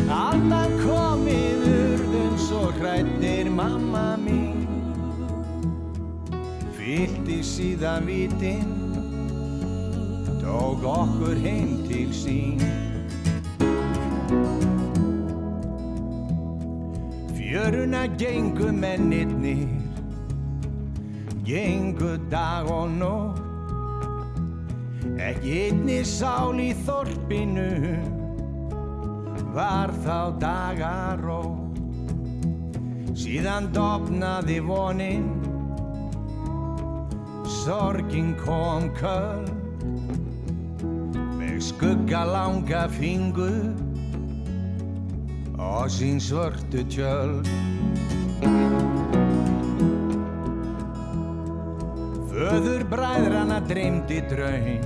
Allan komið urðum svo hrættir mamma mín. Fyllt í síðan vitinn tók okkur heim til sín Fjöruna gengu mennirnir. Gengu dag og nótt. Ekki einni sál í þorpinu var þá dagaró. Síðan dopnaði vonin. Sorgin kom köll með skugga langa fingur og sín svörtu tjöld. Föður bræðrana dreymdi draum.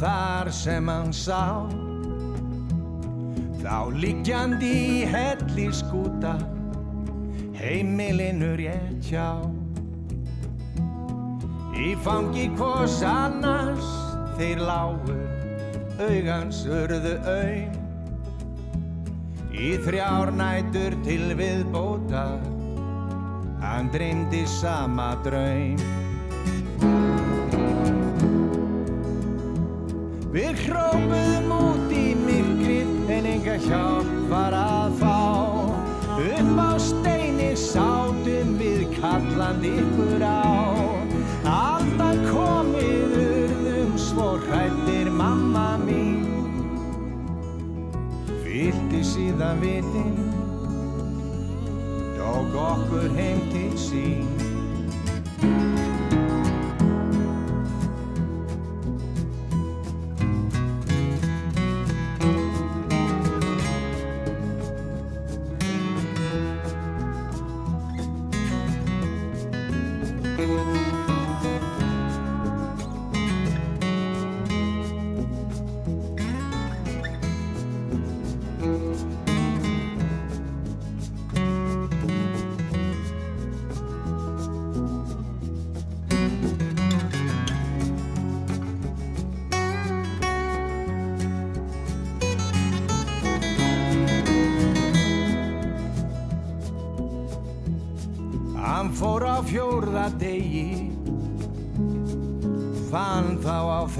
Þar sem hann sá Þá liggjandi í helli skúta Heimilinu rétt hjá. Í fangi hvors annars þeir lágu Augans urðu auð Í þrjár nætur til viðbóta. Hann dreymdi sama draum. Við hrópuðum út í myrkrið en enga hjálp var að fá. Upp á steini sátum við kallandi ykkur á síðan vitinn tók okkur heim til sín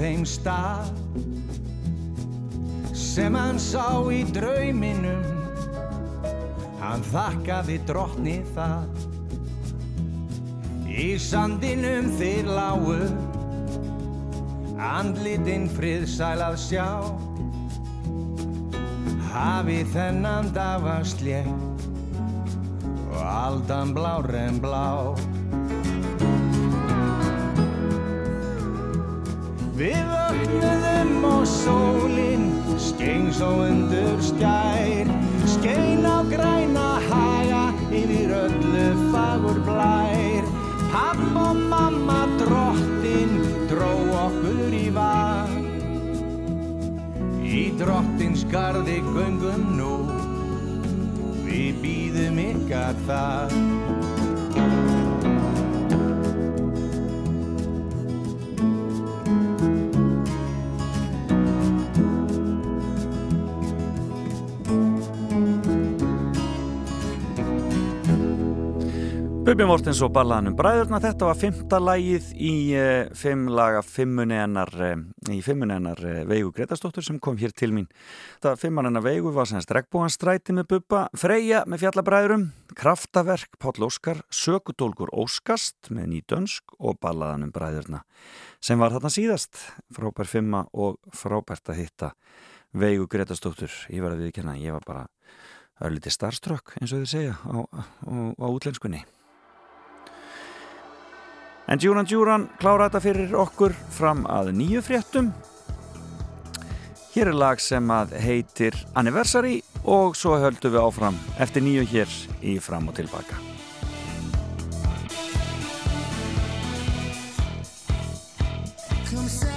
þeim stað Sem hann sá í drauminum. Hann þakkaði drottni það. Í sandinum þeir lágu Andlitinn friðsæl að sjá. Hafi þennan dag var slétt og aldan blár en blá. Við vöknuðum og sólinn skein svo undur skær, skein á græna haga yfir öllu fagur blær. Papp og mamma drottin dró okkur í var, í drottins gardi göngum nú. Við býðum ykkar það Bubi Mortens og ballaðanum bræðurna, þetta var fymta lægið í uh, fimm laga fimmunni hennar, uh, uh, Veigu Gretastóttur sem kom hér til mín. Þetta fimmann hennar Veigu var sem strekkbúanstræti með Bubba, Freyja með fjallabræðurum, Kraftaverk, Páll Óskar, Sökudólgur Óskast með Nýdönsk og ballaðanum bræðurna sem var þarna síðast. Frábær fimma og frábært að hitta Veigu Gretastóttur. Ég var að viðkjanna, ég var bara örlítið starströkk eins og þið segja á, á, á útlenskunni. En Djúran Djúran klára þetta fyrir okkur fram að nýju fréttum. Hér er lag sem að heitir Anniversary og svo höldum við áfram eftir nýju hér í fram og tilbaka. Come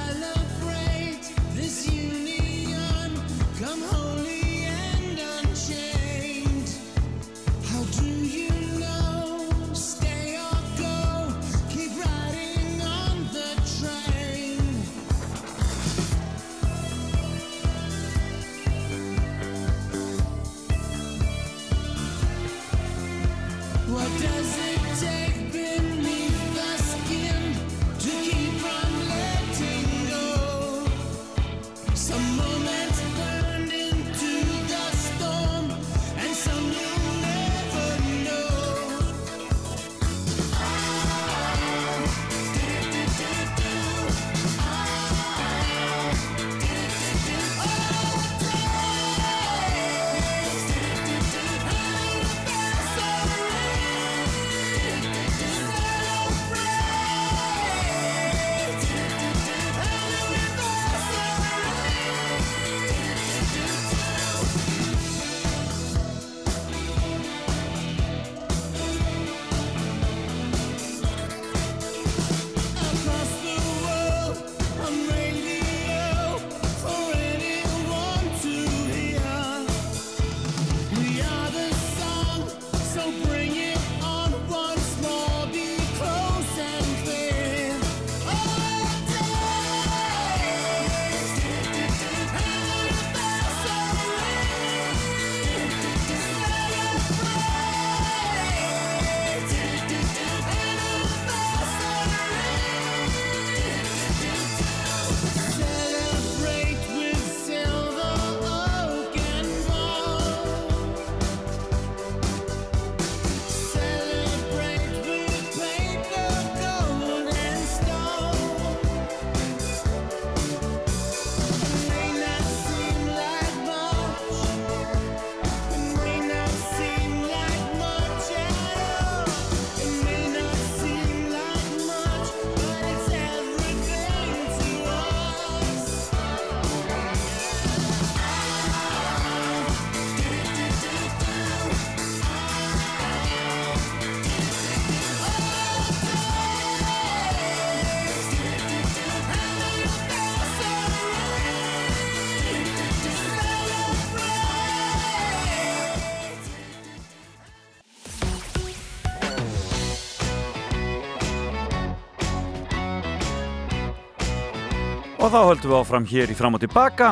Og þá höldum við áfram hér í fram og tilbaka.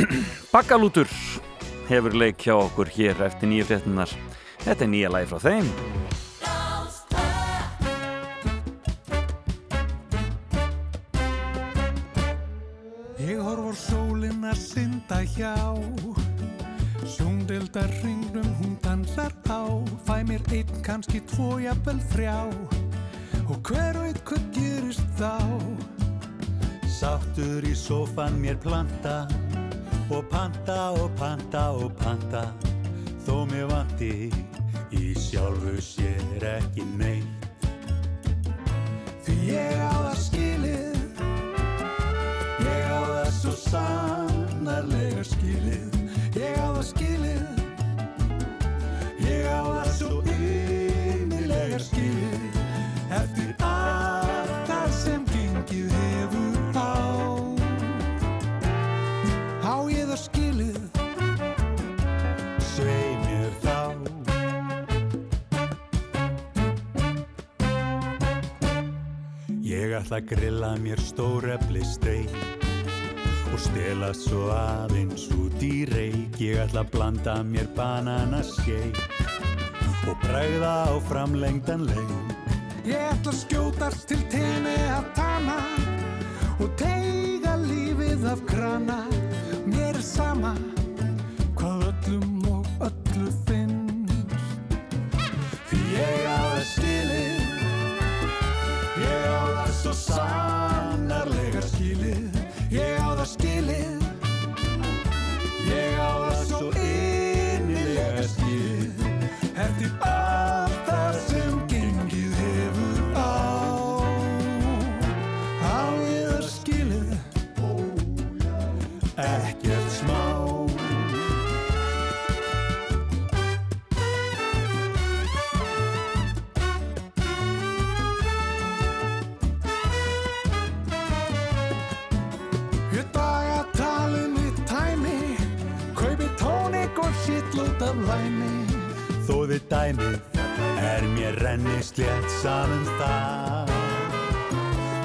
Bakkalútur hefur leik hjá okkur hér eftir nýju fréttunar. Þetta er nýja lagi frá þeim. Ég horf á sólina synda hjá Sjóndildar hringnum hún dansar á Fæ mér einn, kannski tvo, jafnvel þrjá Í sófan mér planta og panta og panta og panta. Þó mér vanti í sjálfu sér ekki neitt. Því ég á það skilið ætla að grilla mér stórefli steik og stela svo aðeins út í reik Ég ætla að blanda mér bananaskeik og bræða á framlengdan leik. Ég ætla að skjótast til tenni að tana og teiga lífið af krana. Mér er sama dæmið er mér renni slétt saman það.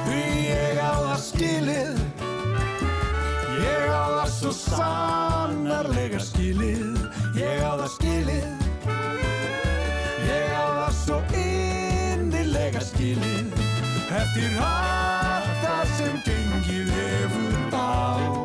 Því ég á það skilið Ég á það svo sannarlega skilið. Ég á það skilið Ég á það svo innilega skilið. Eftir allt það sem gengið hefur Á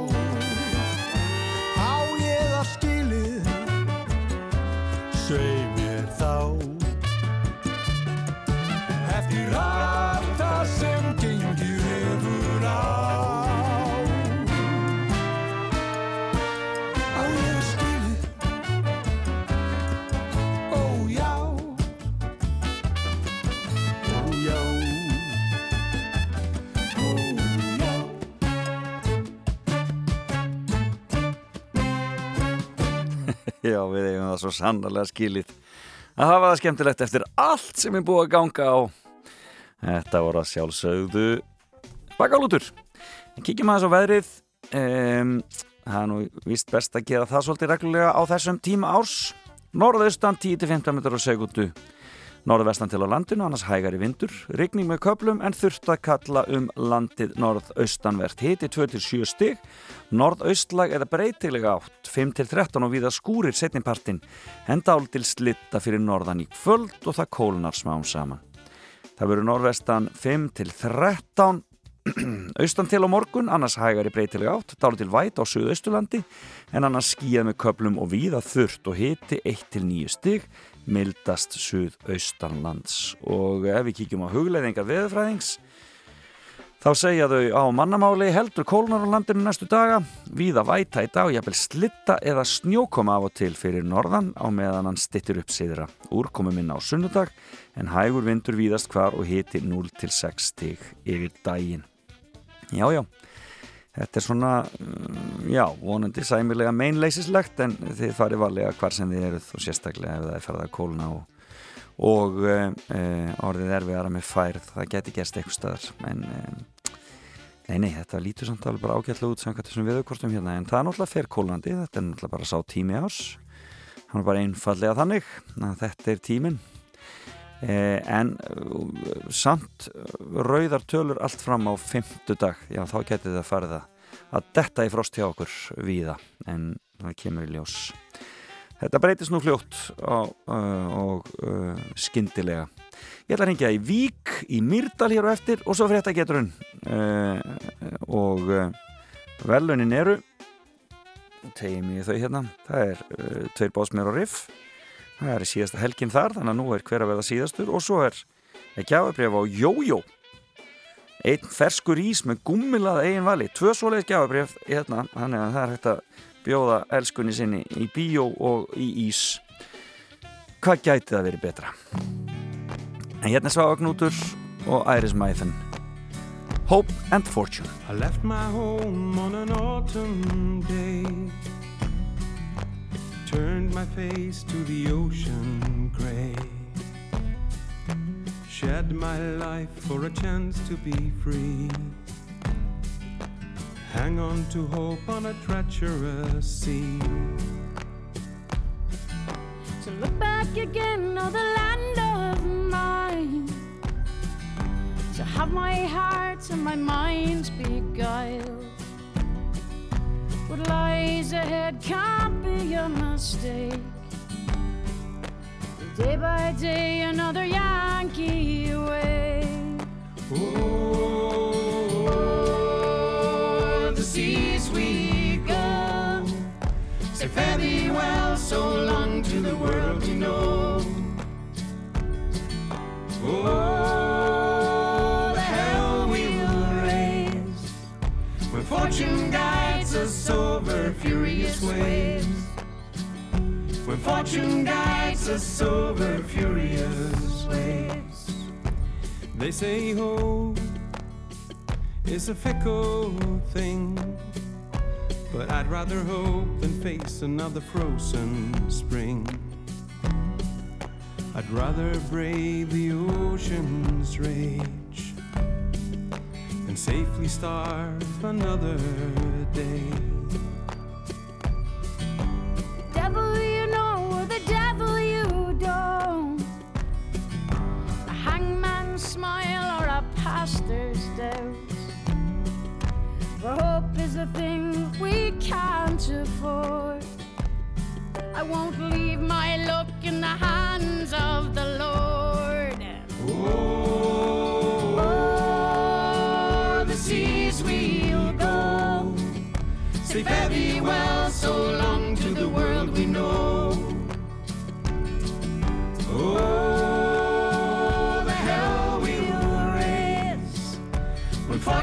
Já, við eigum það svo sannarlega skilið að hafa það skemmtilegt eftir allt sem er búið að ganga á. Þetta voru að sjálfsögðu bakalútur. En kíkjum aðeins á veðrið. Um, það er nú vist best að gera það svolítið reglulega á þessum tíma árs. Norðaustan 10-15 metrar á segundu. Norðvestan til á landinu, annars hægari vindur. Rigning með köplum en þurft að kalla um landið norðaustanvert. Hiti 2-7 stig. Norðaustlag eða breytilega átt 5-13 og viða skúrir setnipartin en dál til slitta fyrir norðan í kvöld og það kólnar smám saman. Það verður norðvestan 5-13 austan til á morgun, annars hægari breytilega átt, dál til væt á suðausturlandi en annars skíðað með köplum og viða þurft og hiti 1-9 stig mildast suðaustanlands og ef við kíkjum á hugleiðingar veðurfræðings Þá segja þau á mannamáli heldur kólnar á landinu næstu daga, víða væta í dag, jafnvel slitta eða snjókoma af og til fyrir norðan á meðan hann stittir upp siðra. Úrkomi minna á sunnudag en hægur vindur víðast hvar og hiti 0-6 stig yfir daginn. Já, já, þetta er svona, mm, já, vonandi sæmilega meinleysislegt en þið farið varlega hvar sem þið eruð og sérstaklega ef það er farið að kólna og og uh, orðið erfiðara með færð. Það geti gerst eitthvað staðar en um, nei, nei, þetta lítur samt alveg bara ágætlega út samkvæmt þessum viðurkortum hérna en það er náttúrulega fer kólandi, þetta er náttúrulega bara sá tími ás hann er bara einfallega þannig þetta er tímin eh, en uh, samt rauðar tölur allt fram á fymtu dag, já þá geti það farið að detta í frost hjá okkur víða en það kemur í ljós. Þetta breytist nú fljótt og, uh, og uh, skyndilega. Ég ætla að ringja í Vík í Myrdal hér og eftir og svo frétta geturinn uh, og uh, velunin eru tegum ég þau hérna. Það er tveir bósmér og riff það er síðasta helgin þar þannig að nú er hver að verða síðastur og svo er ekki ábreyf á Jójó. Einn ferskur ís með gummilað eigin vali, tvö svoleiðis gjafabrif hérna, þannig að það er hægt að bjóða elskunni sinni í bíó og í ís. Hvað gæti það verið betra? En hérna er Svagnútur og Iris Maithen Hope and Fortune. I left my home on an autumn day. Turned my face to the ocean gray. Shed my life for a chance to be free. Hang on to hope on a treacherous sea. To look back again on the land of mine. To have my heart and my mind beguiled. What lies ahead can't be a mistake. Day by day, another Yankee way. Oh, the seas we go. Say fare thee well, so long to the world we know. Oh, guides us over furious waves. When fortune guides us over furious waves. They say hope is a fickle thing. But I'd rather hope than face another frozen spring. I'd rather brave the ocean's rage safely starve another day. Devil you know or the devil you don't. A hangman's smile or a pastor's doubt. For hope is a thing we can't afford. I won't leave my luck in the hands of the Lord.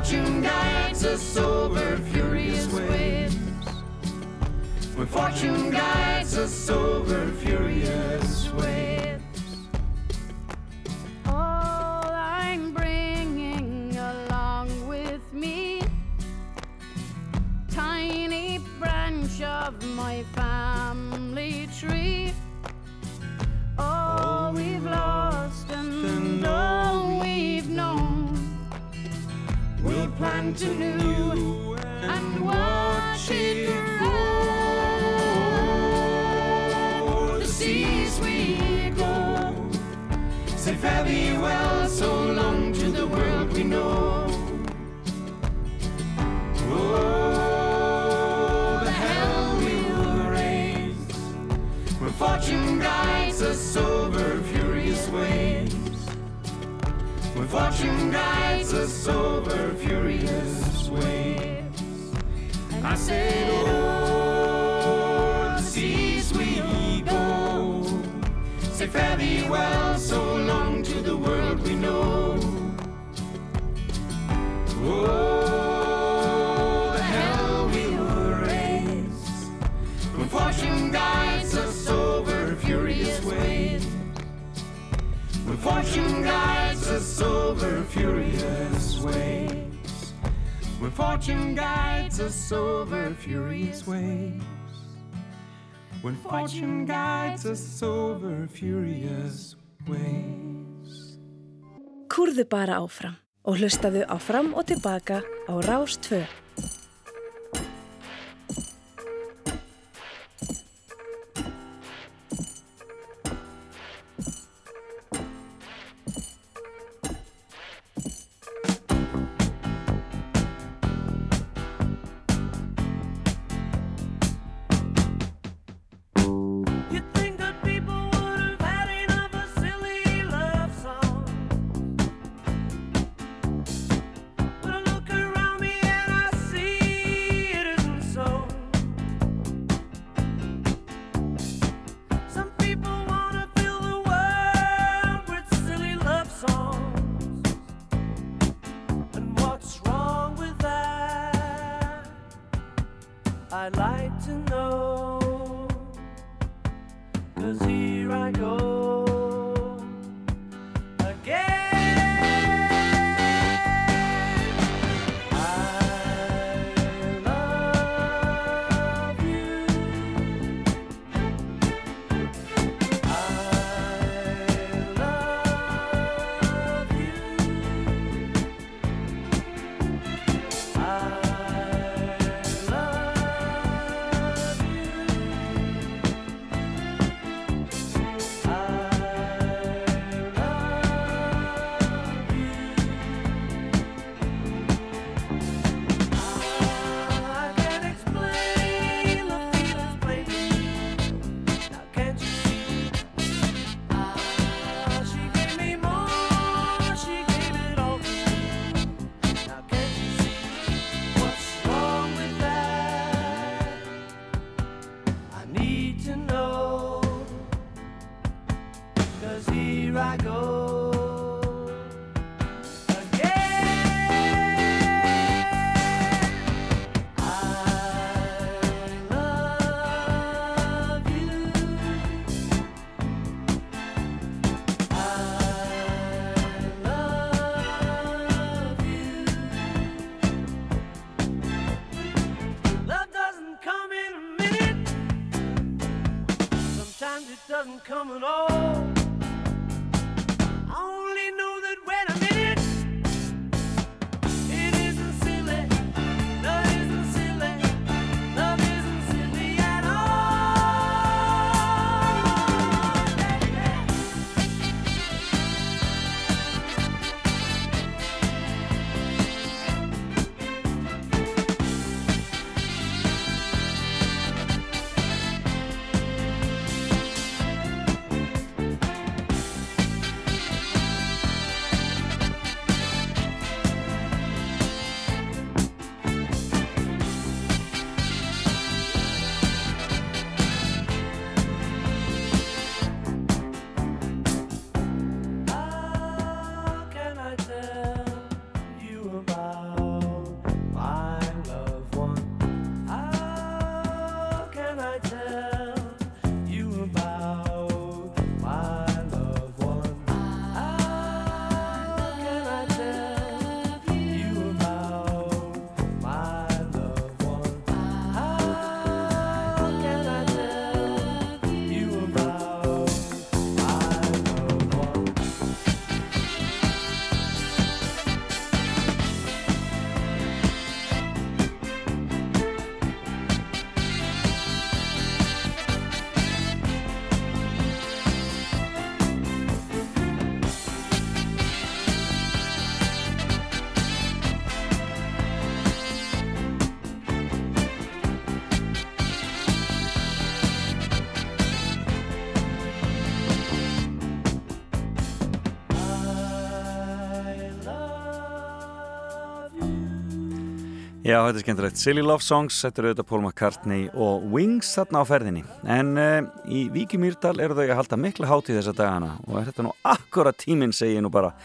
Fortune guides us over furious waves. When fortune guides us over furious waves. All I'm bringing along with me, tiny branch of my family tree. All we've lost plant anew and watch it grow. The seas we go. Say fare thee well, so long to the world we know. Oh, the hell we'll raise when fortune guides us over. When fortune guides us over furious waves. I said, oh, the seas we go. Say fare thee well, so long fortune guides us over furious waves. When fortune guides us over furious waves. When fortune guides us over furious waves. Kúrðu bara áfram og hlustaðu á fram og tilbaka á Rás 2. know Já, þetta er skemmtilegt. Silly Love Songs, þetta eru auðvitað Paul McCartney og Wings þarna á ferðinni. En uh, í Víki Mýrdal eru þau að halda mikla hátíð þessa dagana og er þetta nú akkurat tíminn, segi nú bara.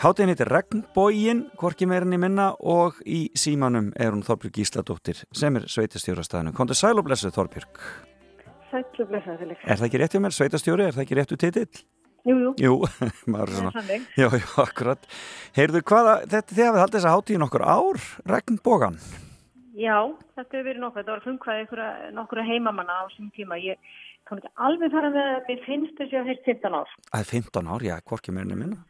Hátíðin heitir Regnbógin, hvorki meirinni minna og í símanum er hún Þorbjörg Gísladóttir sem er sveitastjórastæðinu. Kontur sæl og blessuð Þorbjörg. Sætlu blessaði Felix. Er það ekki rétt hjá mér, sveitastjóri? Er það ekki réttu titill? Jú, jú. Jú, maður er svona. Já, já, akkurat. Heyrðu, hvaða, þetta, þið hafið haldið þessa hátíð í nokkur ár, Regnbógan. Já, þetta hefur verið nokkuð. Þetta var frumkvæði ykkur, nokkur heimamanna á sín tíma. Ég kann ekki alveg fara með að mér finnst þessi að þeir 15 ár. Það er 15 ár, já, hvorki meirinni minna.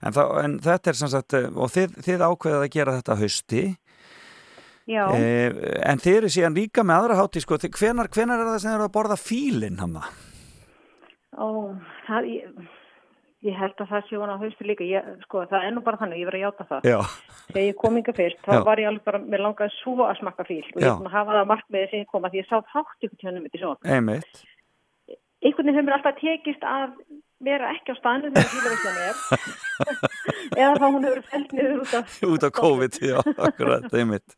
En, það, en þetta er sem sagt, eh, og þið, þið ákveðið að gera þetta hausti. Já. Eh, en þið eru síðan líka með aðra hátíð, sko, hvenar, hvenar er það sem þið eru að borða fílinn hann Ó, það, ég, ég held að það sé hún á haustu líka. Ég, sko, það er nú bara þannig, ég verið að játa það. Já. Þegar ég kom inga fyrst, þá Já. var ég alveg bara, mér langaði svo að smakka fíl og ég hafa það að markmiði sem ég kom að því ég sá þátt ykkur tjónum mitt í svo. Einmitt. veginn hefur mér alltaf tekist að vera ekki á staðinu þegar fílaveislan er eða þá hún hefur fælt niður út af Út af COVID, já, akkurat, einmitt.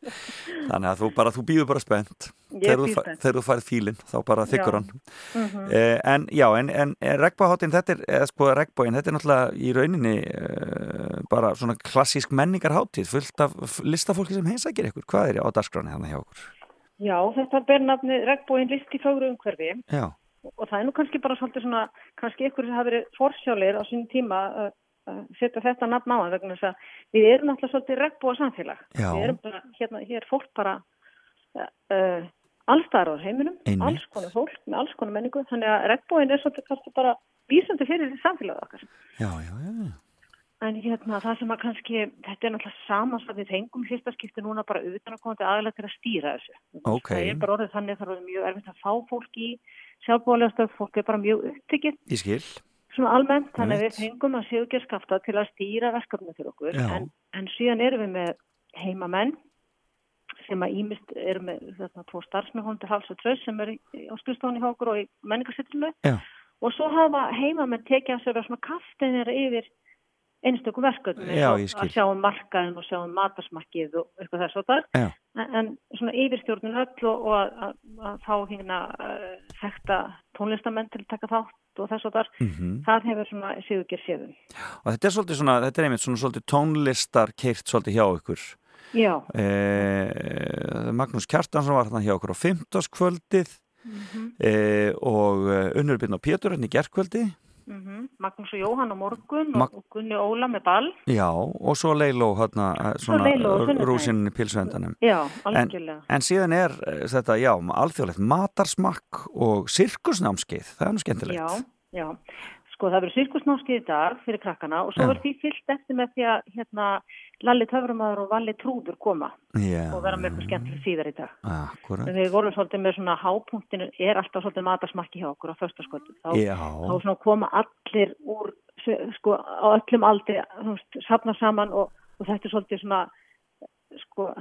Þannig að þú bara, þú býður bara spennt. Þegar þú. Þegar þú færð fílinn, þá bara þykkur Já. hann. Mhm. Eh, en já, en, en regnbáháttin, þetta er, eða sko regnbóin, þetta er náttúrulega í rauninni eh, bara svona klassísk menningarháttíð, fullt af listafólki sem heimsækir ykkur. Hvað er á dagskráni þannig hjá okkur? Já, þetta ber nafni regnbúin list í fóru umhverfi Já. og það er nú kannski bara svolítið svona, kannski ykkur sem hafa verið forsjálir á sín tíma að setja þetta nafn á það vegna þess að við erum náttúrulega svolítið regnbúa samfélag. Já. Við erum bara, hérna, hér fólk bara uh, allstæðar á heiminum, Einmitt. alls konar fólk með alls konar menningu, þannig að regnbúin er svolítið kannski bara vísandi fyrir samfélagið okkar. Já, já, já. En hérna, það sem að kannski, þetta er náttúrulega samansað við fengum fyrsta skipti núna bara utan að koma til aðlega til að stýra þessu. Ok. Það er bara orðið þannig að það er mjög erfitt að fá fólk í sjálfbúðlega stöð, fólk er bara mjög upptekið Ég skil. Svona almennt, þannig að við fengum að Sigurgeir skafta til að stýra verkefni fyrir okkur, en, en síðan erum við með heimamenn sem að ímist eru með þetta tvo starfsmennhóndi Hals og Tröss sem er á skrifstofunni hjá okkur og í menningarsettilinu Já. og svo hafa heimamenn tekið að sér að svona kaftinir yfir einstökum verkefni að sjá um markaðin og sjá um matarsmakkið og eitthvað þess og það. En, svona yfirstjórnun öll og, og að, að, að fá hérna uh, þekta tónlistamenn til að taka þátt og þess og þar Mhm. það hefur svona Sigurgeir séðum Og þetta er svolítið svona, þetta er einmitt svona svolítið tónlistar keirt svolítið hjá ykkur. Já, Eh, Magnús Kjartansson var þarna hjá okkur á fimmtaskvöldið Mhm. eh, og eh, Unnur Byrn og Pétur hérna í gerkvöldi. Mm Magnús og Jóhann á morgun Mag- og, Gunni Óla með ball Já, og svo Leiló eh, sunnudaginn. rúsinn í pilsvendanum. Já, En, algjörlega en síðan er eh, þetta, já, alþjóðlegt matarsmakk og sirkusnámskeið, það er nú skemmtilegt. Já, já. Sko það verður sirkusnámskið í dag fyrir krakkana og svo verður því fyllt eftir með því að hérna, Lalli Töframaður og Valli Trúður koma Já, og vera með eitthvað skemmtileg síðar í dag. akkurat. En við vorum svolítið með svona hápunktinu, er alltaf svolítið matarsmakki hjá okkur á föstaskvöldu. Þá, þá koma allir úr, sko, á öllum aldri, safna saman og, og þetta er svolítið svona, sko,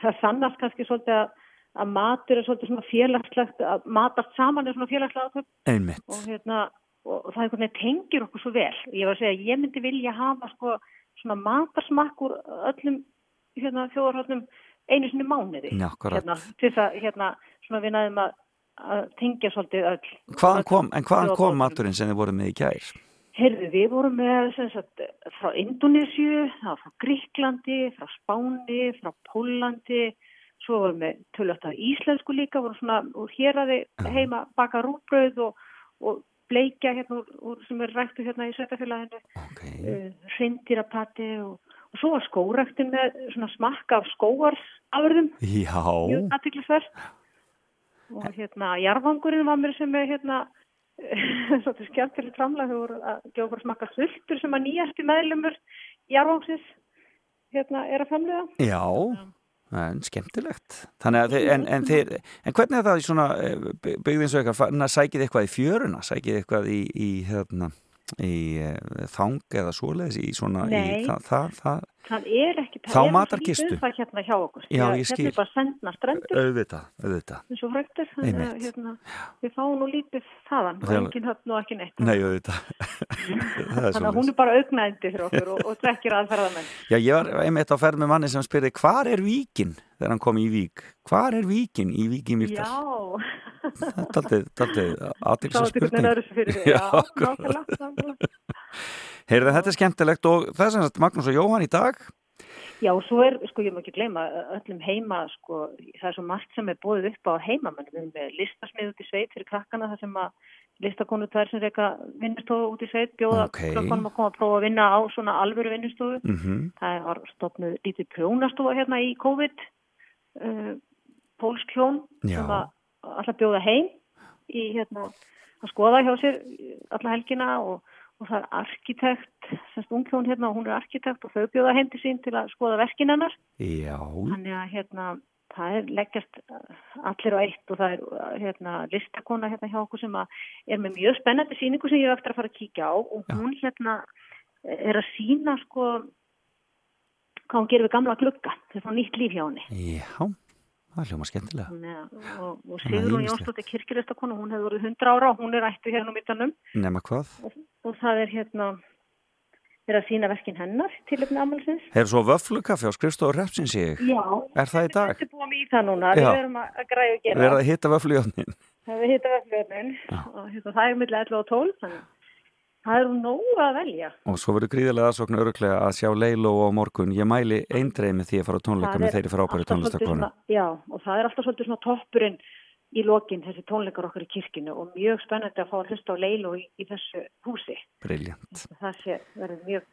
það sannast kannski svolítið að, að matur er svolítið svona félagslegt, að matast saman er svona Einmitt. og hérna, og, það einhvern veginn tengir okkur svo vel. Ég var að segja, ég myndi vilja hafa sko svona matarsmakk úr öllum hérna þjóðarhóttnum einu sinni mánuði. Já. Hérna, til þess að, hérna, svona við næðum að, að tengja svolítið öll. Hvaðan kom, en hvaðan kom maturinn sem þið voruð með í gær? Heyrðu, við vorum með sagt, frá Indonésiu, frá Gríklandi, frá Spáni, frá Pólandi, svo vorum við tölvögt af íslensku líka, vorum svona úr héraði heima baka rúbröð og, og bleikja hérna úr, úr sem er ræktu hérna í sveitafélaginu, okay. uh, hrindýrapati og, og svo var skóræktin með svona smakka af skóarsafurðum, Já, mjög aðtiklisverð og hérna jarfangurinn var mér sem er hérna svolítið skemmtilegt framlag þau voru að gefa okkur smakka sultur sem að nýjasti meðlumur jarfangsins hérna er að framlega já, en skemmtilegt. Þannig að þið, en, en, þið, en hvernig er það í svona eh, byggðin svo eitthvað, fann- sækið eitthvað í fjöruna, sækið eitthvað í, í hérna, í eh, þang eða svoleiðis í svona, í, það, það, það, það er ekki, Þá það er matarkistu. lítið um það hérna hjá okkur Já, að ég skil. hérna er bara sendna strendur auðvitað, auðvitað. eins og fræktur þannig að hérna, við fáum nú lítið þaðan og Þegar- engin höfn og ekki neitt Nei, auðvitað. það er þannig að hún er bara augnaðindi fyrir okkur og, og trekkir aðferðamenn Já, ég var einmitt á ferð með manni sem spyrði, hvar er víkin þegar hann kom í vík? Hvar er víkin í vík í Mýrdal? Já, aðtilsa Sá þetta hvernig spurning. Heyrðu, þetta er skemmtilegt og það er sem sagt Magnús og Jóhann í dag. Já, svo er, sko, ég má ekki gleyma öllum heima, sko, það er svo margt sem er bóðið upp á heimamenn. Við erum með listasmið út í sveit fyrir krakkana, þar sem að listakonu tvær sem reyka vinnustofu út í sveit, bjóða Ok. krakkanum að koma að prófa að vinna á svona alvöru vinnustofu. Mm Það var stopnuð lítið prjónastofa hérna í COVID, uh, pólsk hjón, Já. sem að alltaf bjóða heim í hérna að skoða hjá sér alla helgina og, og það er arkitekt, semst unghjón hérna og hún er arkitekt og þau bjóða heim til sín til að skoða verkin hennar. Já, Þannig að hérna það er leggjast allir á eitt og það er uh, hérna listakona hérna hjá okkur sem er með mjög spennandi síningu sem ég hef eftir að fara að kíkja á. Og hún hérna er að sína sko hvað hún gerir við gamla glugga, þetta er svona nýtt líf hjá henni. já, það er hljóma skemmtilega. Að- og, og að ýmislegt. Jónsdóttir kirkjuristakonu, hún hefur verið 100 ára og hún er ættu hérna á mittanum Nema hvað? og, og það er hérna er að sína verkin hennar til efni ammálsins. Hefur svo vöflukaffi á skrifstofu repsins ég? Já. Er það í dag? Þetta er búið mig í það núna, Já. við erum að, að græða að gera. Verða að hitta vöflugjónin? Það við hitta vefnvörnin og hérna, það er millir 11 og 12 þannig að það er nóg að velja. Og svo verður gríðarlega aðsókn öruglega að sjá Leiló á morgun. Ég mæli eindreið með því að fara á tónleika með þeirri frábæri tónlistakonu. Já, og það er alltaf svolítið svona toppurinn í lokin þessi tónleikar okkar í kirkinu og mjög spennandi að fá að hlusta á Leilo í, í þessu húsi. Briljant. Það sé verður mjög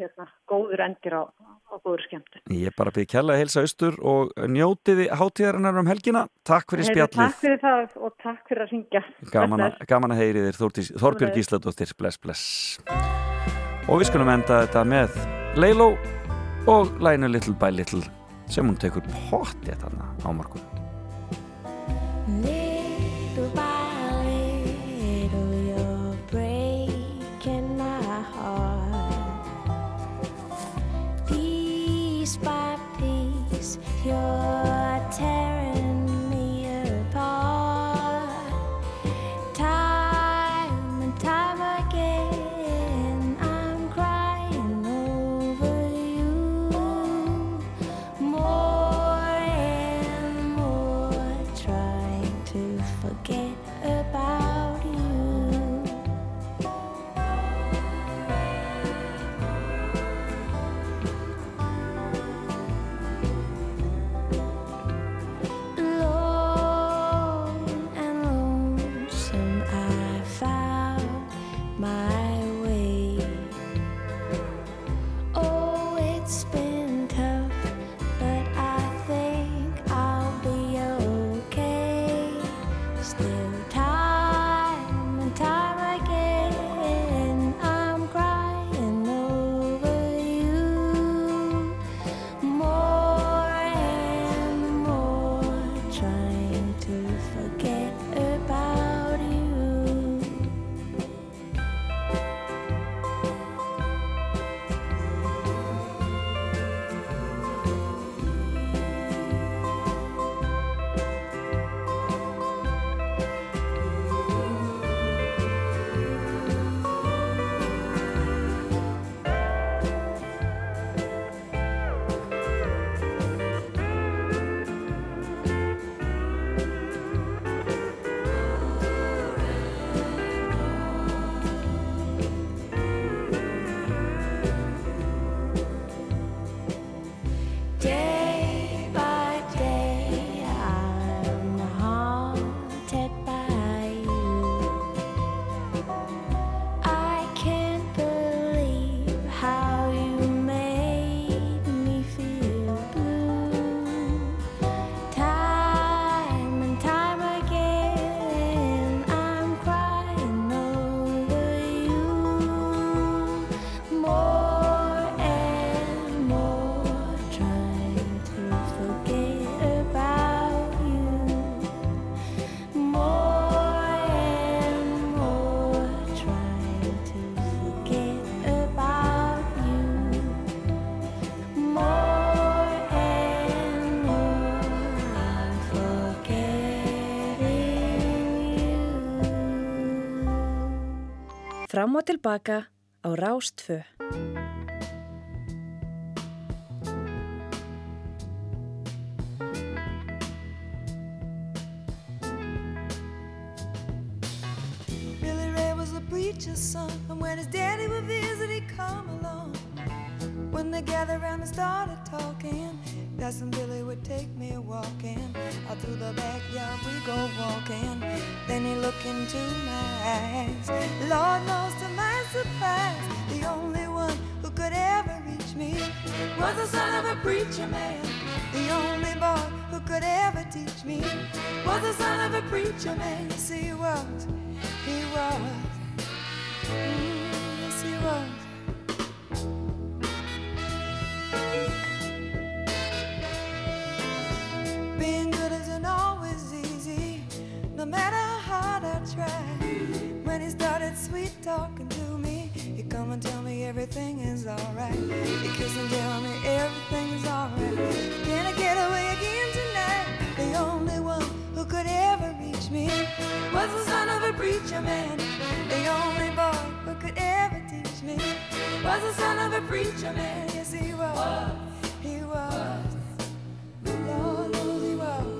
hérna, góður endir á, á góður skemmtu. Ég er bara að byrja kjalla að heilsa austur og njótiði hátíðarinnar um helgina. Takk fyrir Heyrðu, spjallið. Takk fyrir það og takk fyrir að syngja. Gaman, gaman að heyri þér Þorbjörg Gísladóttir, bless, bless. Og við skulum enda þetta með Leilo og lænu Little by Little sem hún tekur pottið þarna á morgun. tear Fram og tilbaka á Rás of a preacher man. The only boy who could ever teach me was the son of a preacher man. Yes, he was. He was. Mm, yes, he was. Being good isn't always easy, no matter how hard I try. When he started sweet talking come and tell me everything is alright. He kiss and tell me everything is alright. Can I get away again tonight? The only one who could ever reach me was the son of a preacher man. The only boy who could ever teach me was the son of a preacher man. Yes, he was. He was. Lord knows he was.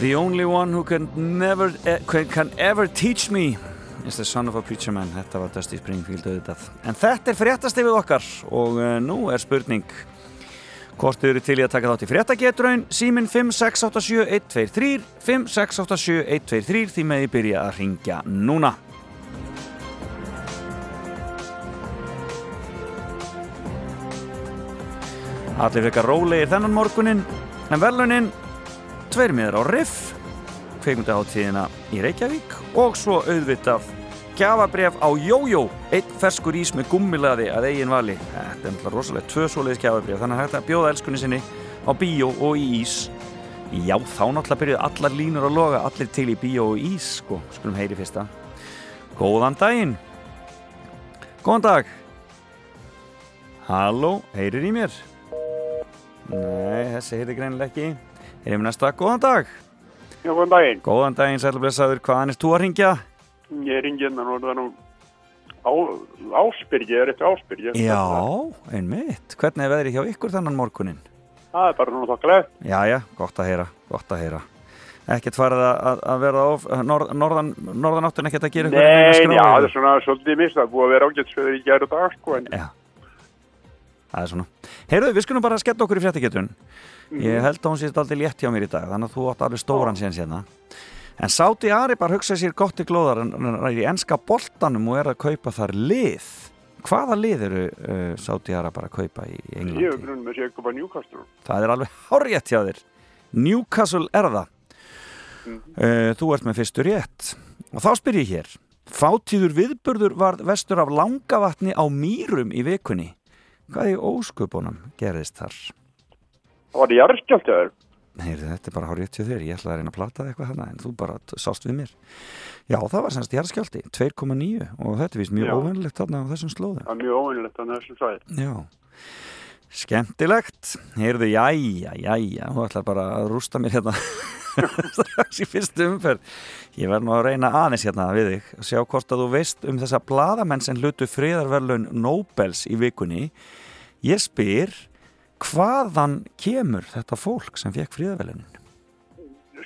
The only one who can never eh, can, ever teach me is the son of a preacher man. Þetta var Dusty Springfield auðvitað. En þetta er fréttastefið okkar og uh, nú er spurning Hvort þau eru til í að taka þátt í fréttagetraun Símin 5687123 5687123 því með ég byrja að ringja núna. Allir frekar rólegir þennan morgunin en verðlunin tveir miður á Riff kveikmyndaháttíðina í Reykjavík og svo auðvitað gjafabref á Jójó einn ferskur ís með gummilaði að eigin vali. Þetta er náttúrulega rosalega tvö svoleiðis gjafabref þannig að hægt að bjóða elskunni sinni á bíó og í ís. Já þá náttúrulega byrjuð allar línur að loga allir til í bíó og ís sko, skulum heyri fyrsta. Góðan daginn. Góðan dag. Halló, heyrir í mér? Nei, þessi heyrir greinilega ekki Erum við næsta, góðan dag Já, góðan daginn. Góðan daginn, sæl og blessaður, hvaðan er þú að ringja? Ég ringi hérna og það er nú á, Ásbyrgi, er eftir Ásbyrgi. Já, einmitt Hvernig er veðrið hjá ykkur þannan morgunin? Það er bara nú þokkalegt. Já, já, gott að heyra, gott að heyra Ekkert farið að, að- vera of norð, norðan, norðan áttin ekkert að gera Nei, já, það er svona svolítið mist, það er búið að vera ágætsveður í gæru dag, sko, en Já. Það er svona Heyrðu, við skulum bara skella okkur í fréttagetun Ég held að hún sést aldrei létt hjá mér í dag Þannig að þú átt alveg stóran síðan sérna En Sáti Ari bara hugsa sér gott í glóðar en í enska boltanum og er að kaupa þar lið. Hvaða lið eru uh, Sáti Ari bara að kaupa í Englandi? ég hef grunn með sér að koma Newcastle. Það er alveg hárétt hjá þér. Newcastle er það. Uh, Þú ert með fyrstu rétt. Og þá spyr ég hér. Fátíður viðburður var vestur af langavatni á Mýrum í vikunni. Hvað í ósköpunum gerðist þar? Það var jarðskjáltaður. Heyrðu, þetta er bara hárétt hjá þér Ég ætla að reyna að plata eitthvað þarna En þú bara sást við mér Já, það var semst jarðskjálti 2,9 Og þetta er vist mjög Já. óvennilegt þarna á þessum slóðum Það er mjög óvinnilegt að þessum svæði. Já Skemmtilegt, heyrðu, jæja, jæja, þú ætlar bara að rústa mér hérna strax í fyrstu umferð. Ég verð nú að reyna aðeins hérna við þig, að sjá hvort að þú veist um þessa bladamenn sem hlutu friðarverlaun Nobels í vikunni. Ég spyr, hvaðan kemur þetta fólk sem fekk friðarverlaunin?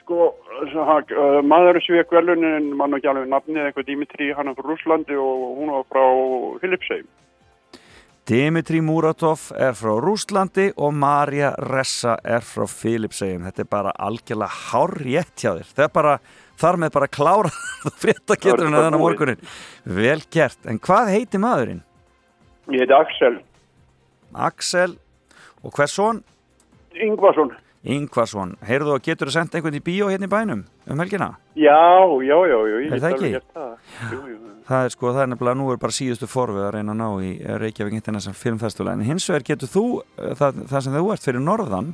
Sko, uh, maður sem vekk velunin, mann og ekki alveg nafnið, eitthvað Dimitri, hann er frá Rúslandi og hún var frá Filipsheim. Dimitri Muratov er frá Rúslandi og Marja Ressa er frá Filipsegjum. Þetta er bara algjörlega hárrétt hjá þér. Það er bara, þar með bara klára frétta getur henni þennan morgunin. Vel gert. En hvað heiti maðurinn? Ég heiti Axel Axel og hvers son? Ingvarsson. Ingvarsson. Heyrðu og getur þú sendt einhvern í bíó hérna í bænum um helgina? Já, já, já, já, Er það ekki? það. Jú, jú. Það er sko, það er nefnilega, nú er bara síðustu forvið að reyna að ná í Reykjavík International Film Festival en hins vegar getur þú, eh, það, það sem þú ert fyrir norðan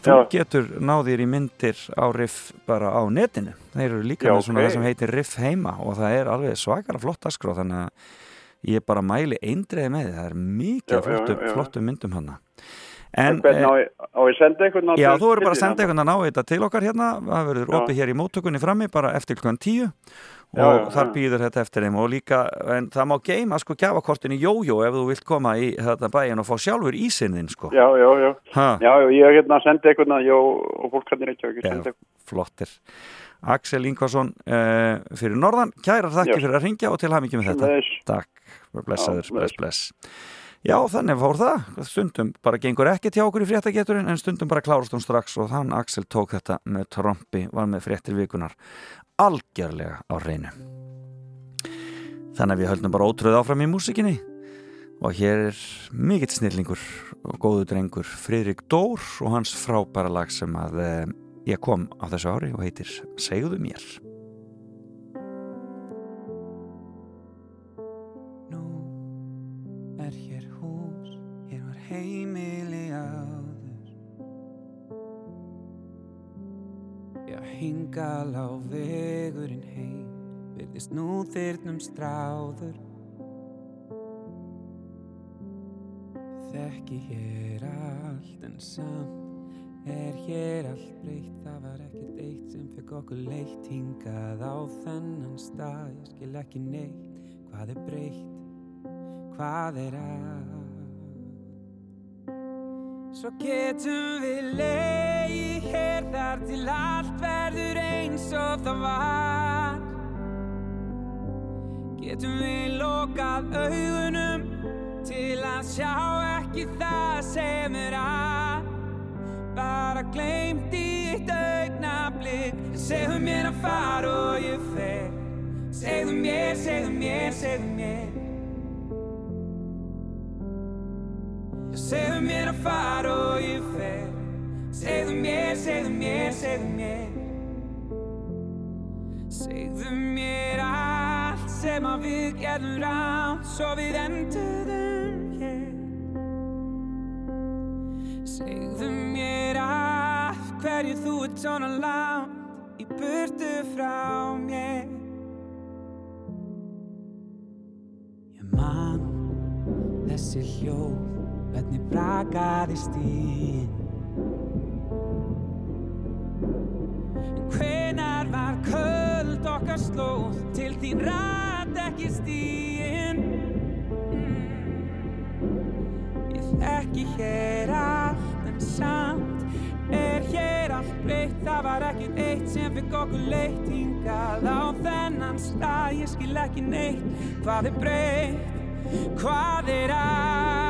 þú Já. getur náðir í myndir á riff bara á netinu þeir eru líka Já, með svona ok. það sem heitir riff heima og það er alveg svakara flott askrá þannig að ég bara mæli eindreiði með það er mikið já. flottum myndum hana En hvernig á, ég- á ég senda einhvern Já, þú verður bara að senda einhvern að ná þetta til okkar hérna, það verður opið hér í móttökunni frammi bara eftir klukkan tíu og Já, þar býður þetta eftir þeim og líka, en það má geima sko gjafakortin í jójó ef þú vilt koma í þetta bæin og fá sjálfur ísinn þinn sko. Já, já, já. Já, já, ég er hérna að senda einhvern að, já, og fólk kannir ekki að Já, senda einhvern. flottir. Axel Ingvarsson uh, fyrir norðan, kærar þakki fyrir að ringja og til mikið með þetta. Takk, blessaður, bless, bless. Já, þannig fór það. Stundum bara gengur ekkert hjá okkur í fréttageturinn en stundum bara klárast hún strax og þann Axel tók þetta með trompi, var með fréttir vikunar algjörlega á reynu. Þannig að við höldum bara ótröð áfram í músikinni og hér er mikill snillingur og góðu drengur Friðrik Dór og hans frábæra lag sem að eh, ég kom á þessu ári og heitir Segðu mér. Hingal á vegurinn heim, virðist nú þyrnum stráður. Þekki hér allt en samt er hér allt breytt. Það var ekkert eitt sem fekk okkur leitt hingað á þennan stað. Ég skil ekki neitt, hvað er breytt? hvað er að Svo getum við leið hér þar til allt verður eins og það var. Getum við lokað augunum til að sjá ekki það sem er að? Bara gleymt í eitt augnablik Segðu mér að fara og ég fer. Segðu mér, segðu mér, segðu mér Segðu mér að fara og ég fer. Segðu mér, segðu mér, segðu mér. Segðu mér allt sem að við gerðum rátt Svo við enduðum hér. Segðu mér allt hverju þú ert svona langt Í burtu frá mér. Ég man þessi hljóð hvernig brakaði stíðin En hvenar var köld okkar slóð? Til þín rætt ekki stíðin Ég þekki hér allt en samt er hér allt breytt. Það var ekkert eitt sem fikk okkur leitt hingað á þennan stað. Ég skil ekki neitt. Hvað er breytt, hvað er að? mm,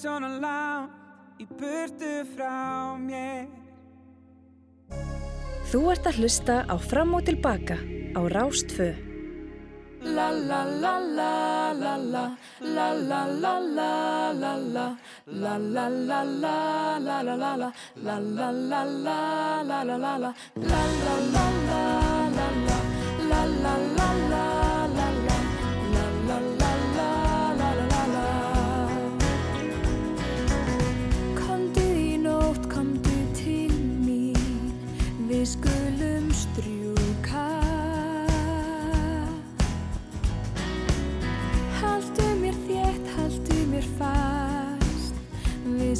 svona langt í burtu frá mér Þú ert að hlusta á Fram og tilbaka á Rástfö La la la la la la La la la la la la La la la la la la la la La la la la la la la la La la la la la la La la la la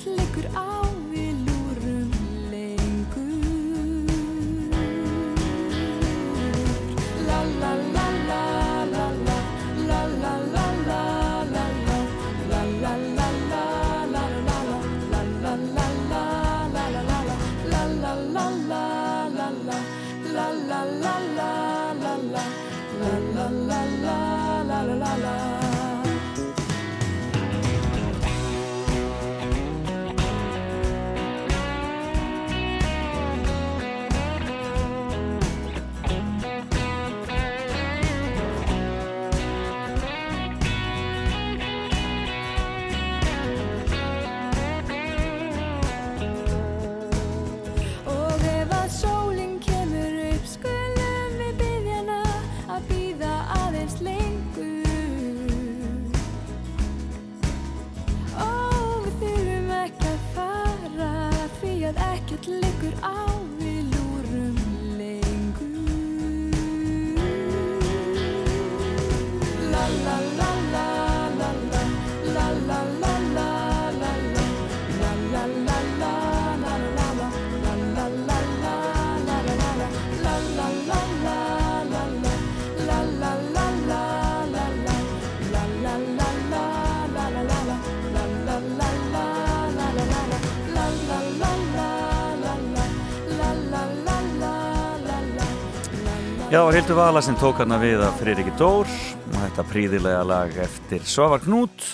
Ekkert liggur á við lúrum lengur La la la la la la La la la la la la La la la la la la La la la la la la la La la la la la la La la la la la la La la la la la la la Hildur Vala sem tók hann að við að Friðriki Dór. Og þetta príðilega lag eftir Svavar Knút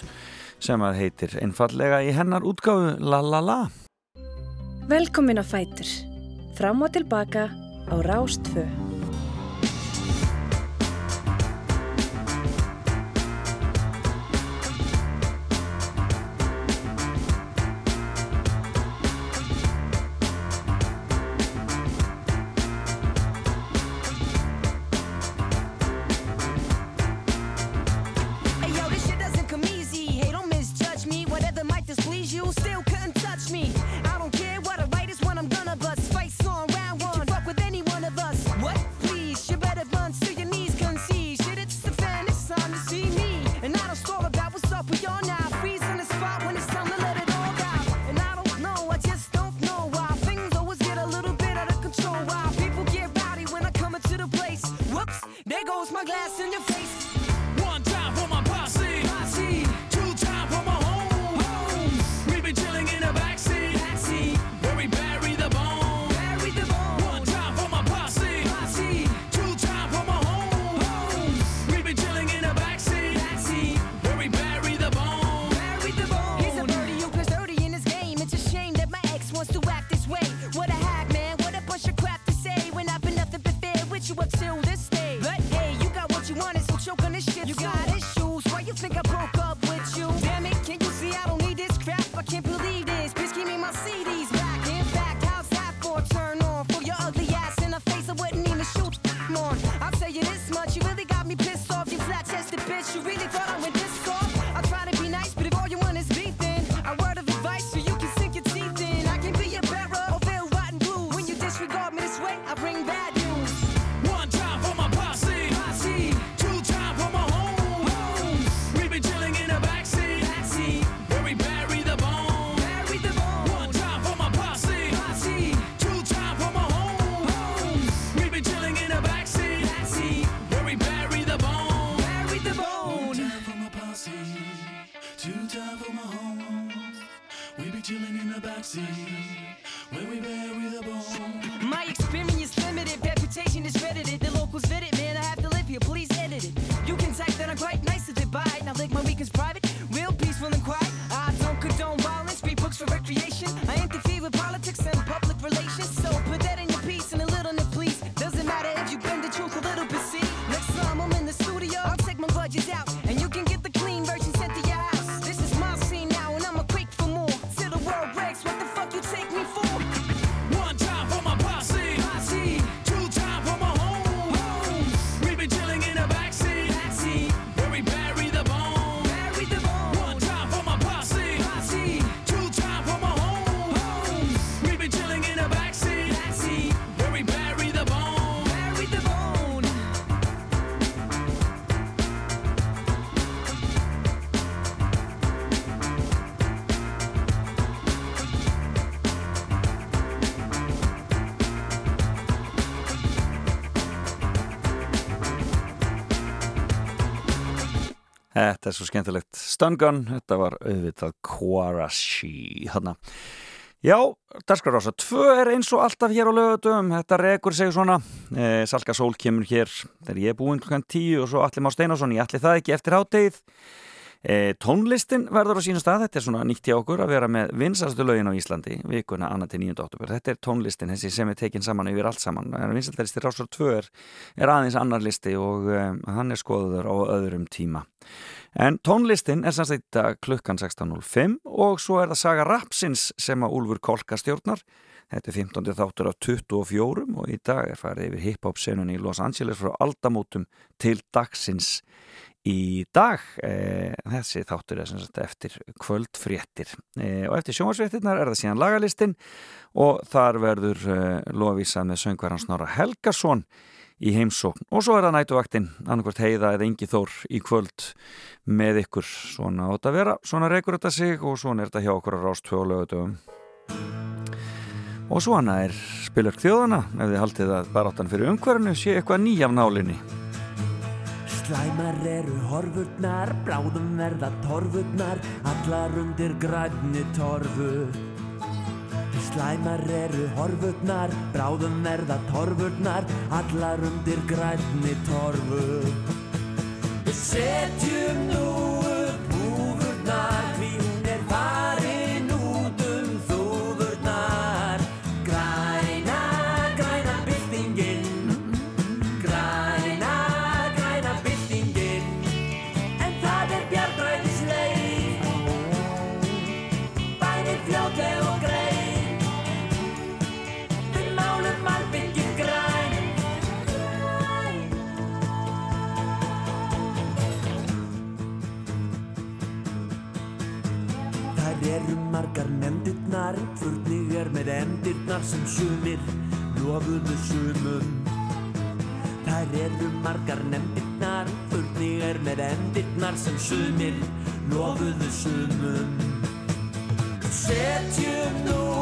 sem að heitir einfallega í hennar útgáðu La La La. Velkomin að Fætur. Frám og tilbaka á Rástfö Þetta er svo skemmtilegt. Stun Gun, þetta var auðvitað Quarashi, hérna. Já, Darskarása 2 er eins og alltaf hér á lögutum, þetta rekur sig svona, e, Salka Sól kemur hér þegar ég er búinn klukkan 10 og svo Alli Má Steinarsson, ég ætli það ekki eftir hátegið. E, tónlistin verður á sínu stað, þetta er svona nýtt hjá okkur að vera með vinsastu lögin á Íslandi, vikuna annað til 9. oktober. Þetta er tónlistin, þessi sem er tekin saman yfir allt saman. Vinsaldalisti Rásar 2 er, er aðeins annar listi og um, hann er skoður á öðrum tíma. En tónlistin er samst þetta klukkan 16.05 og svo er það Saga Rapsins sem að Úlfur Kolka stjórnar. Þetta er 15. þáttur af 24 og í dag er farið yfir hip-hop senun í Los Angeles frá aldamótum til dagsins í dag. E, þessi þáttur er sagt, eftir kvöldfréttir e, og eftir sjónvarsfréttirnar er það síðan lagalistin og þar verður e, loðvísað með söngverðan Snorra Helgason í heimsókn. Og svo er það nætuvaktinn annarkvært heiða eða yngi þór í kvöld með ykkur. Svona átt að vera, svona reykur þetta sig og svona er þetta hjá okkur að rást tvjóðlögutum og svona er spilurk þjóðana ef þið haldið að baráttan fyrir umhverfinu sé eitthvað nýjaf nálinni. Slæmar eru horfurnar, bráðum verða torfurnar, allar undir grænni torfu. Slæmar eru horfurnar, bráðum verða torfurnar, allar undir grænni torfu. Við setjum nú nefndirnar, furning er með endirnar sem sumir lofuðu sumum. Þær eru margar nefndirnar, furning er með endirnar sem sumir lofuðu sumum. Setjum nú